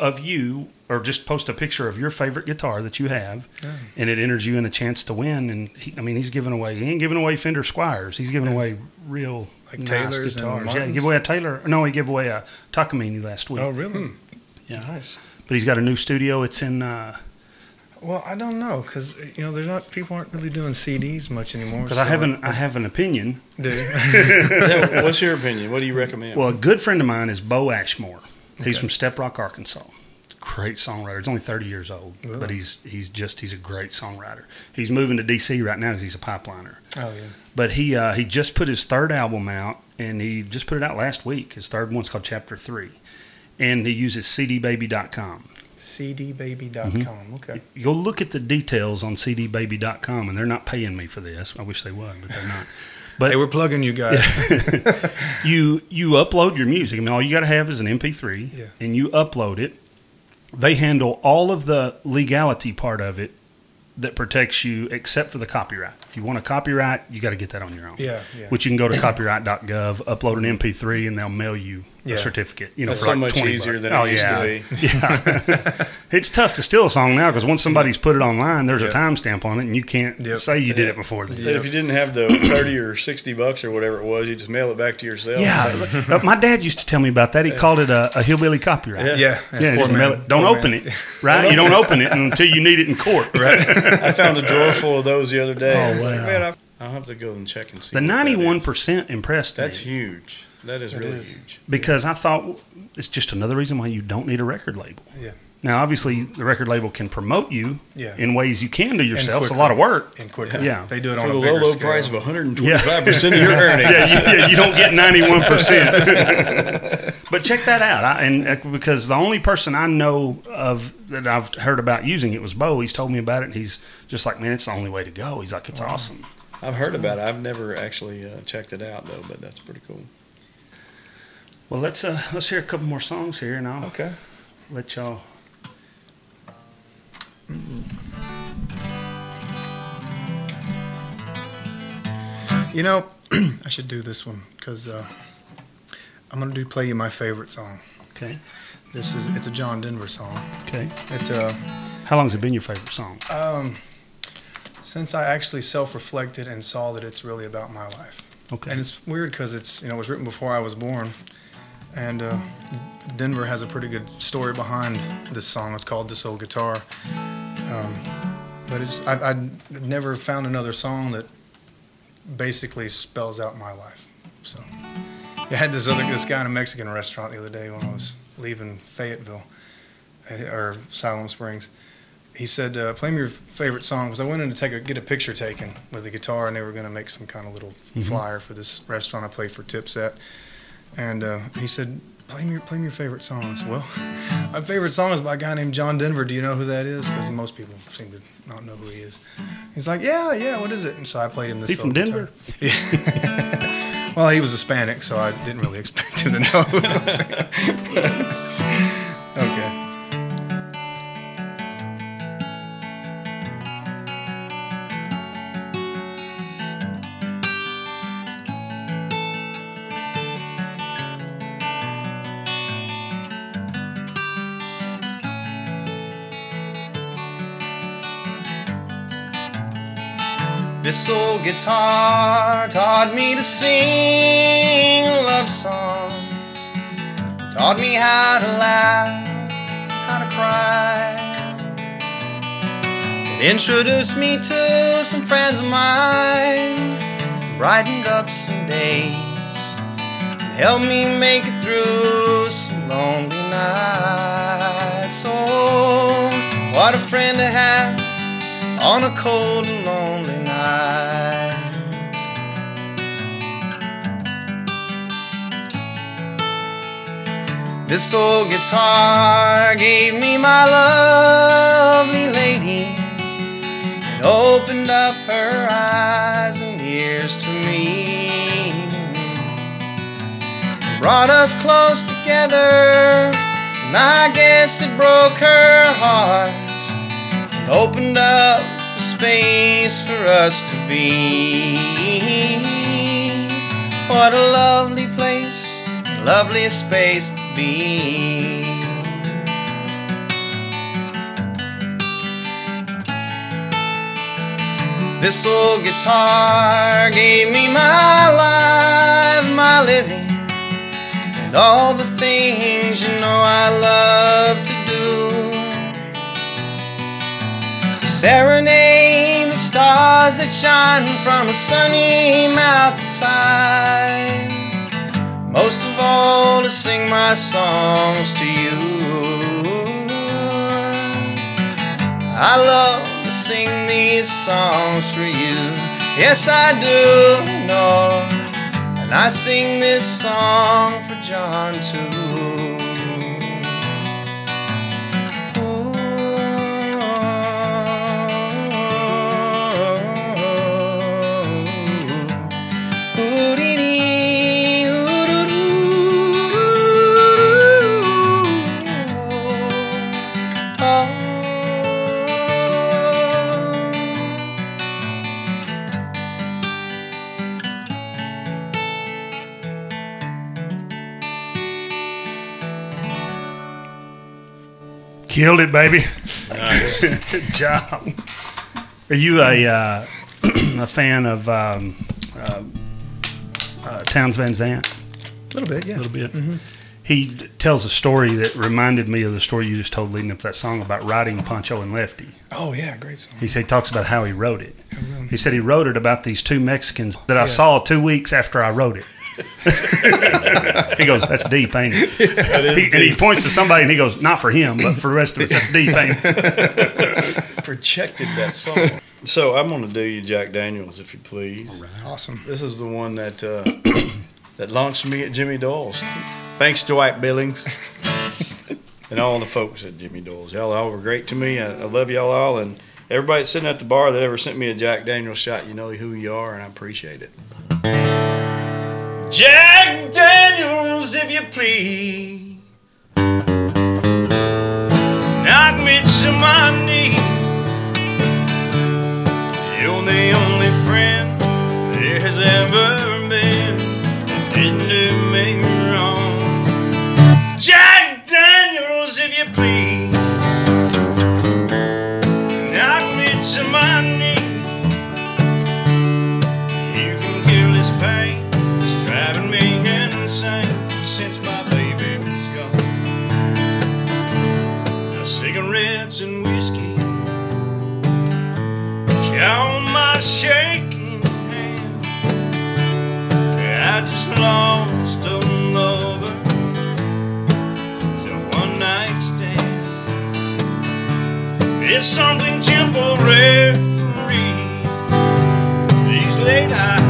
of you or just post a picture of your favorite guitar that you have Yeah. and it enters you in a chance to win and he, I mean he's giving away he ain't giving away Fender Squiers he's giving away real Like nice Taylors guitars yeah he gave away a Taylor no he gave away a Takamine last week Oh, really? Yeah. Nice. but he's got a new studio it's in uh Well, I don't know because you know there's not people aren't really doing CDs much anymore. because I so- have an I have an opinion Do. Yeah, what's your opinion? What do you recommend? Well, a good friend of mine is Bo Ashmore. He's Okay. from Step Rock, Arkansas. Great songwriter. He's only 30 years old, Really? but he's he's just he's a great songwriter. He's moving to DC right now because he's a pipeliner. oh yeah. But he uh, he just put his third album out, and he just put it out last week. His third one's called Chapter Three, and he uses CDBaby.com. CDbaby.com. Mm-hmm. Okay. Go look at the details on CDBaby.com, and they're not paying me for this. I wish they would, but they're not. But Hey, we're plugging you guys. you you upload your music. I mean, all you got to have is an MP3, Yeah. and you upload it. They handle all of the legality part of it that protects you, except for the copyright. If you want a copyright, you got to get that on your own. Yeah, yeah. Which you can go to copyright.gov, upload an MP3, and they'll mail you Yeah. a certificate. You know, That's for so like much easier bucks. than it oh, used to be. Yeah, it's tough to steal a song now because once somebody's put it online, there's a Yeah. timestamp on it, and you can't Yep. say you did it before. Then. But if you didn't have the 30 or 60 bucks or whatever it was, you just mail it back to yourself. Yeah, my dad used to tell me about that. He called it a, a hillbilly copyright. Yeah. yeah. Yeah, poor mail it. Don't Poor open man. it, right? You don't open it until you need it in court. Right. I found a drawer full of those the other day. Oh, I was like, wow. man, I- I'll have to go and check and see. The what that is. ninety-one percent impressed That's me huge. That is It really is. huge. because I thought it's just another reason why you don't need a record label. Yeah. Now, obviously, the record label can promote you Yeah. in ways you can do yourself. It's a lot of work. And quicker. Yeah. They do it For on the a low, low scale. price of 125% of your earnings. Yeah, you, yeah, you don't get ninety-one percent. But check that out, I, and uh, because the only person I know of that I've heard about using it was Bo. He's told me about it, and he's just like, "Man, it's the only way to go." He's like, "It's awesome." I've heard about it. I've never actually uh, checked it out, though, but that's pretty cool. Well, let's uh, let's hear a couple more songs here, and I'll Okay. let y'all. You know, I should do this one because uh, I'm gonna do play you my favorite song. Okay. This is it's a John Denver song. Okay. It uh, How long's it been your favorite song? um, since I actually self-reflected and saw that it's really about my life. Okay. And it's weird because it's you know it was written before I was born, and uh, Denver has a pretty good story behind this song. It's called "This Old Guitar," um, but it's I, I never found another song that basically spells out my life. So I had this other this guy in a Mexican restaurant the other day when I was leaving Fayetteville uh, or Siloam Springs. He said, uh, "Play me your favorite song," because I went in to take a, get a picture taken with the guitar, and they were going to make some kind of little flyer for this restaurant I played for tips at. And uh, he said, "Play me, your, play me your favorite song." I said, "Well, my favorite song is by a guy named John Denver. Do you know who that is? Because most people seem to not know who he is." He's like, "Yeah, yeah. What is it?" And so I played him this. He from. Denver? Yeah. Well, he was Hispanic, so I didn't really expect him to know. Old guitar taught me to sing a love song. Taught me how to laugh, how to cry. It introduced me to some friends of mine. Brightened up some days. And helped me make it through some lonely nights. Oh, what a friend to have on a cold and lonely night. This old guitar gave me my lovely lady. It opened up her eyes and ears to me. Brought us close together, and I guess it broke her heart opened up the space for us to be. What a lovely place, a lovely space to be. This old guitar gave me my life, my living, and all the things you know I love serenade the stars that shine from a sunny mountainside. Most of all, to sing my songs to you. I love to sing these songs for you. Yes, I do, Lord. And I sing this song for John too. Killed it, baby. Nice. Good job. Are you a uh, a fan of um, uh, uh, Townes Van Zandt? A little bit, yeah. A little bit. He d- tells a story that reminded me of the story you just told leading up to that song about writing Pancho and Lefty. Oh, yeah, great song. He said he talks about how he wrote it. really. He said he wrote it about these two Mexicans that I Yeah. saw two weeks after I wrote it. He goes, "That's deep, ain't it?" is He- and he points to somebody and he goes, "Not for him, but for the rest of us, that's deep, ain't it?" Projected that song. So I'm going to do you Jack Daniels, if you please. Awesome. This is the one that uh, that launched me at Jimmy Doyle's. Thanks, Dwight Billings, and all the folks at Jimmy Doyle's. Y'all all were great to me. I, I love y'all all, and everybody sitting at the bar that ever sent me a Jack Daniels shot. You know who you are, and I appreciate it. Jack Daniels, if you please, knock me to my knees. You're the only friend there has ever been didn't do me wrong. Jack Daniels, if you please, count my shaking hand. I just lost a lover to one night stand. It's something temporary. These late I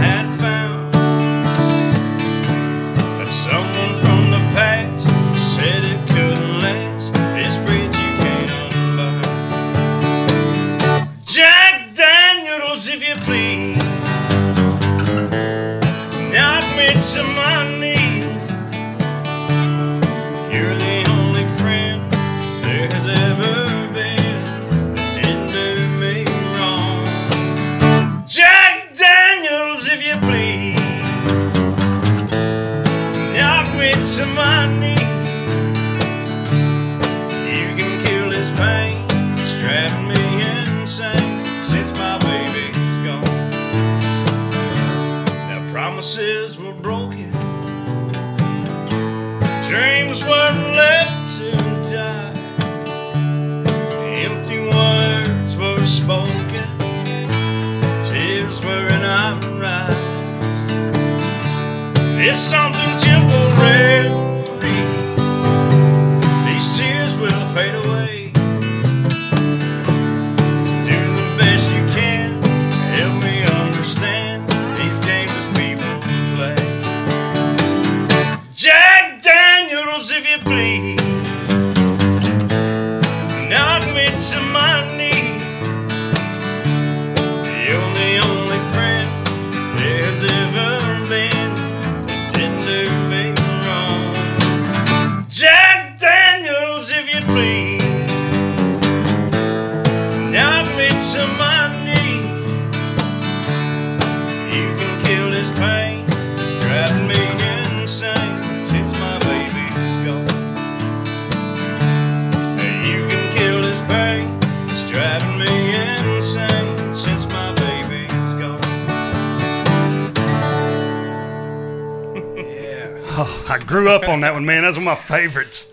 grew up on that one, man. That's one of my favorites.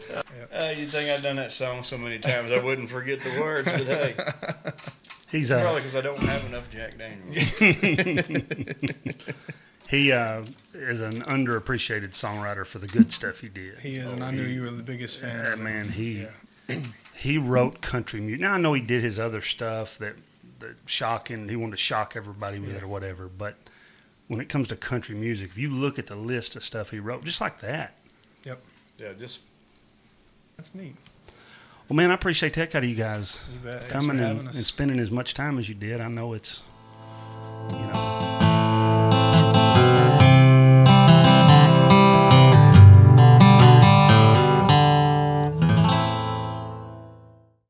Uh, you'd think I'd done that song so many times I wouldn't forget the words, but hey, He's probably uh, because I don't have enough Jack Daniels. he uh, is an underappreciated songwriter for the good stuff he did. He is, and I knew you were the biggest fan. That of him. man, he Yeah. he wrote country music. Now I know he did his other stuff that that shocking. He wanted to shock everybody with it or whatever. But when it comes to country music, if you look at the list of stuff he wrote, just like that. Yeah, just That's neat. Well, man, I appreciate the heck out of you guys You. Coming and, and spending as much time as you did. I know it's you know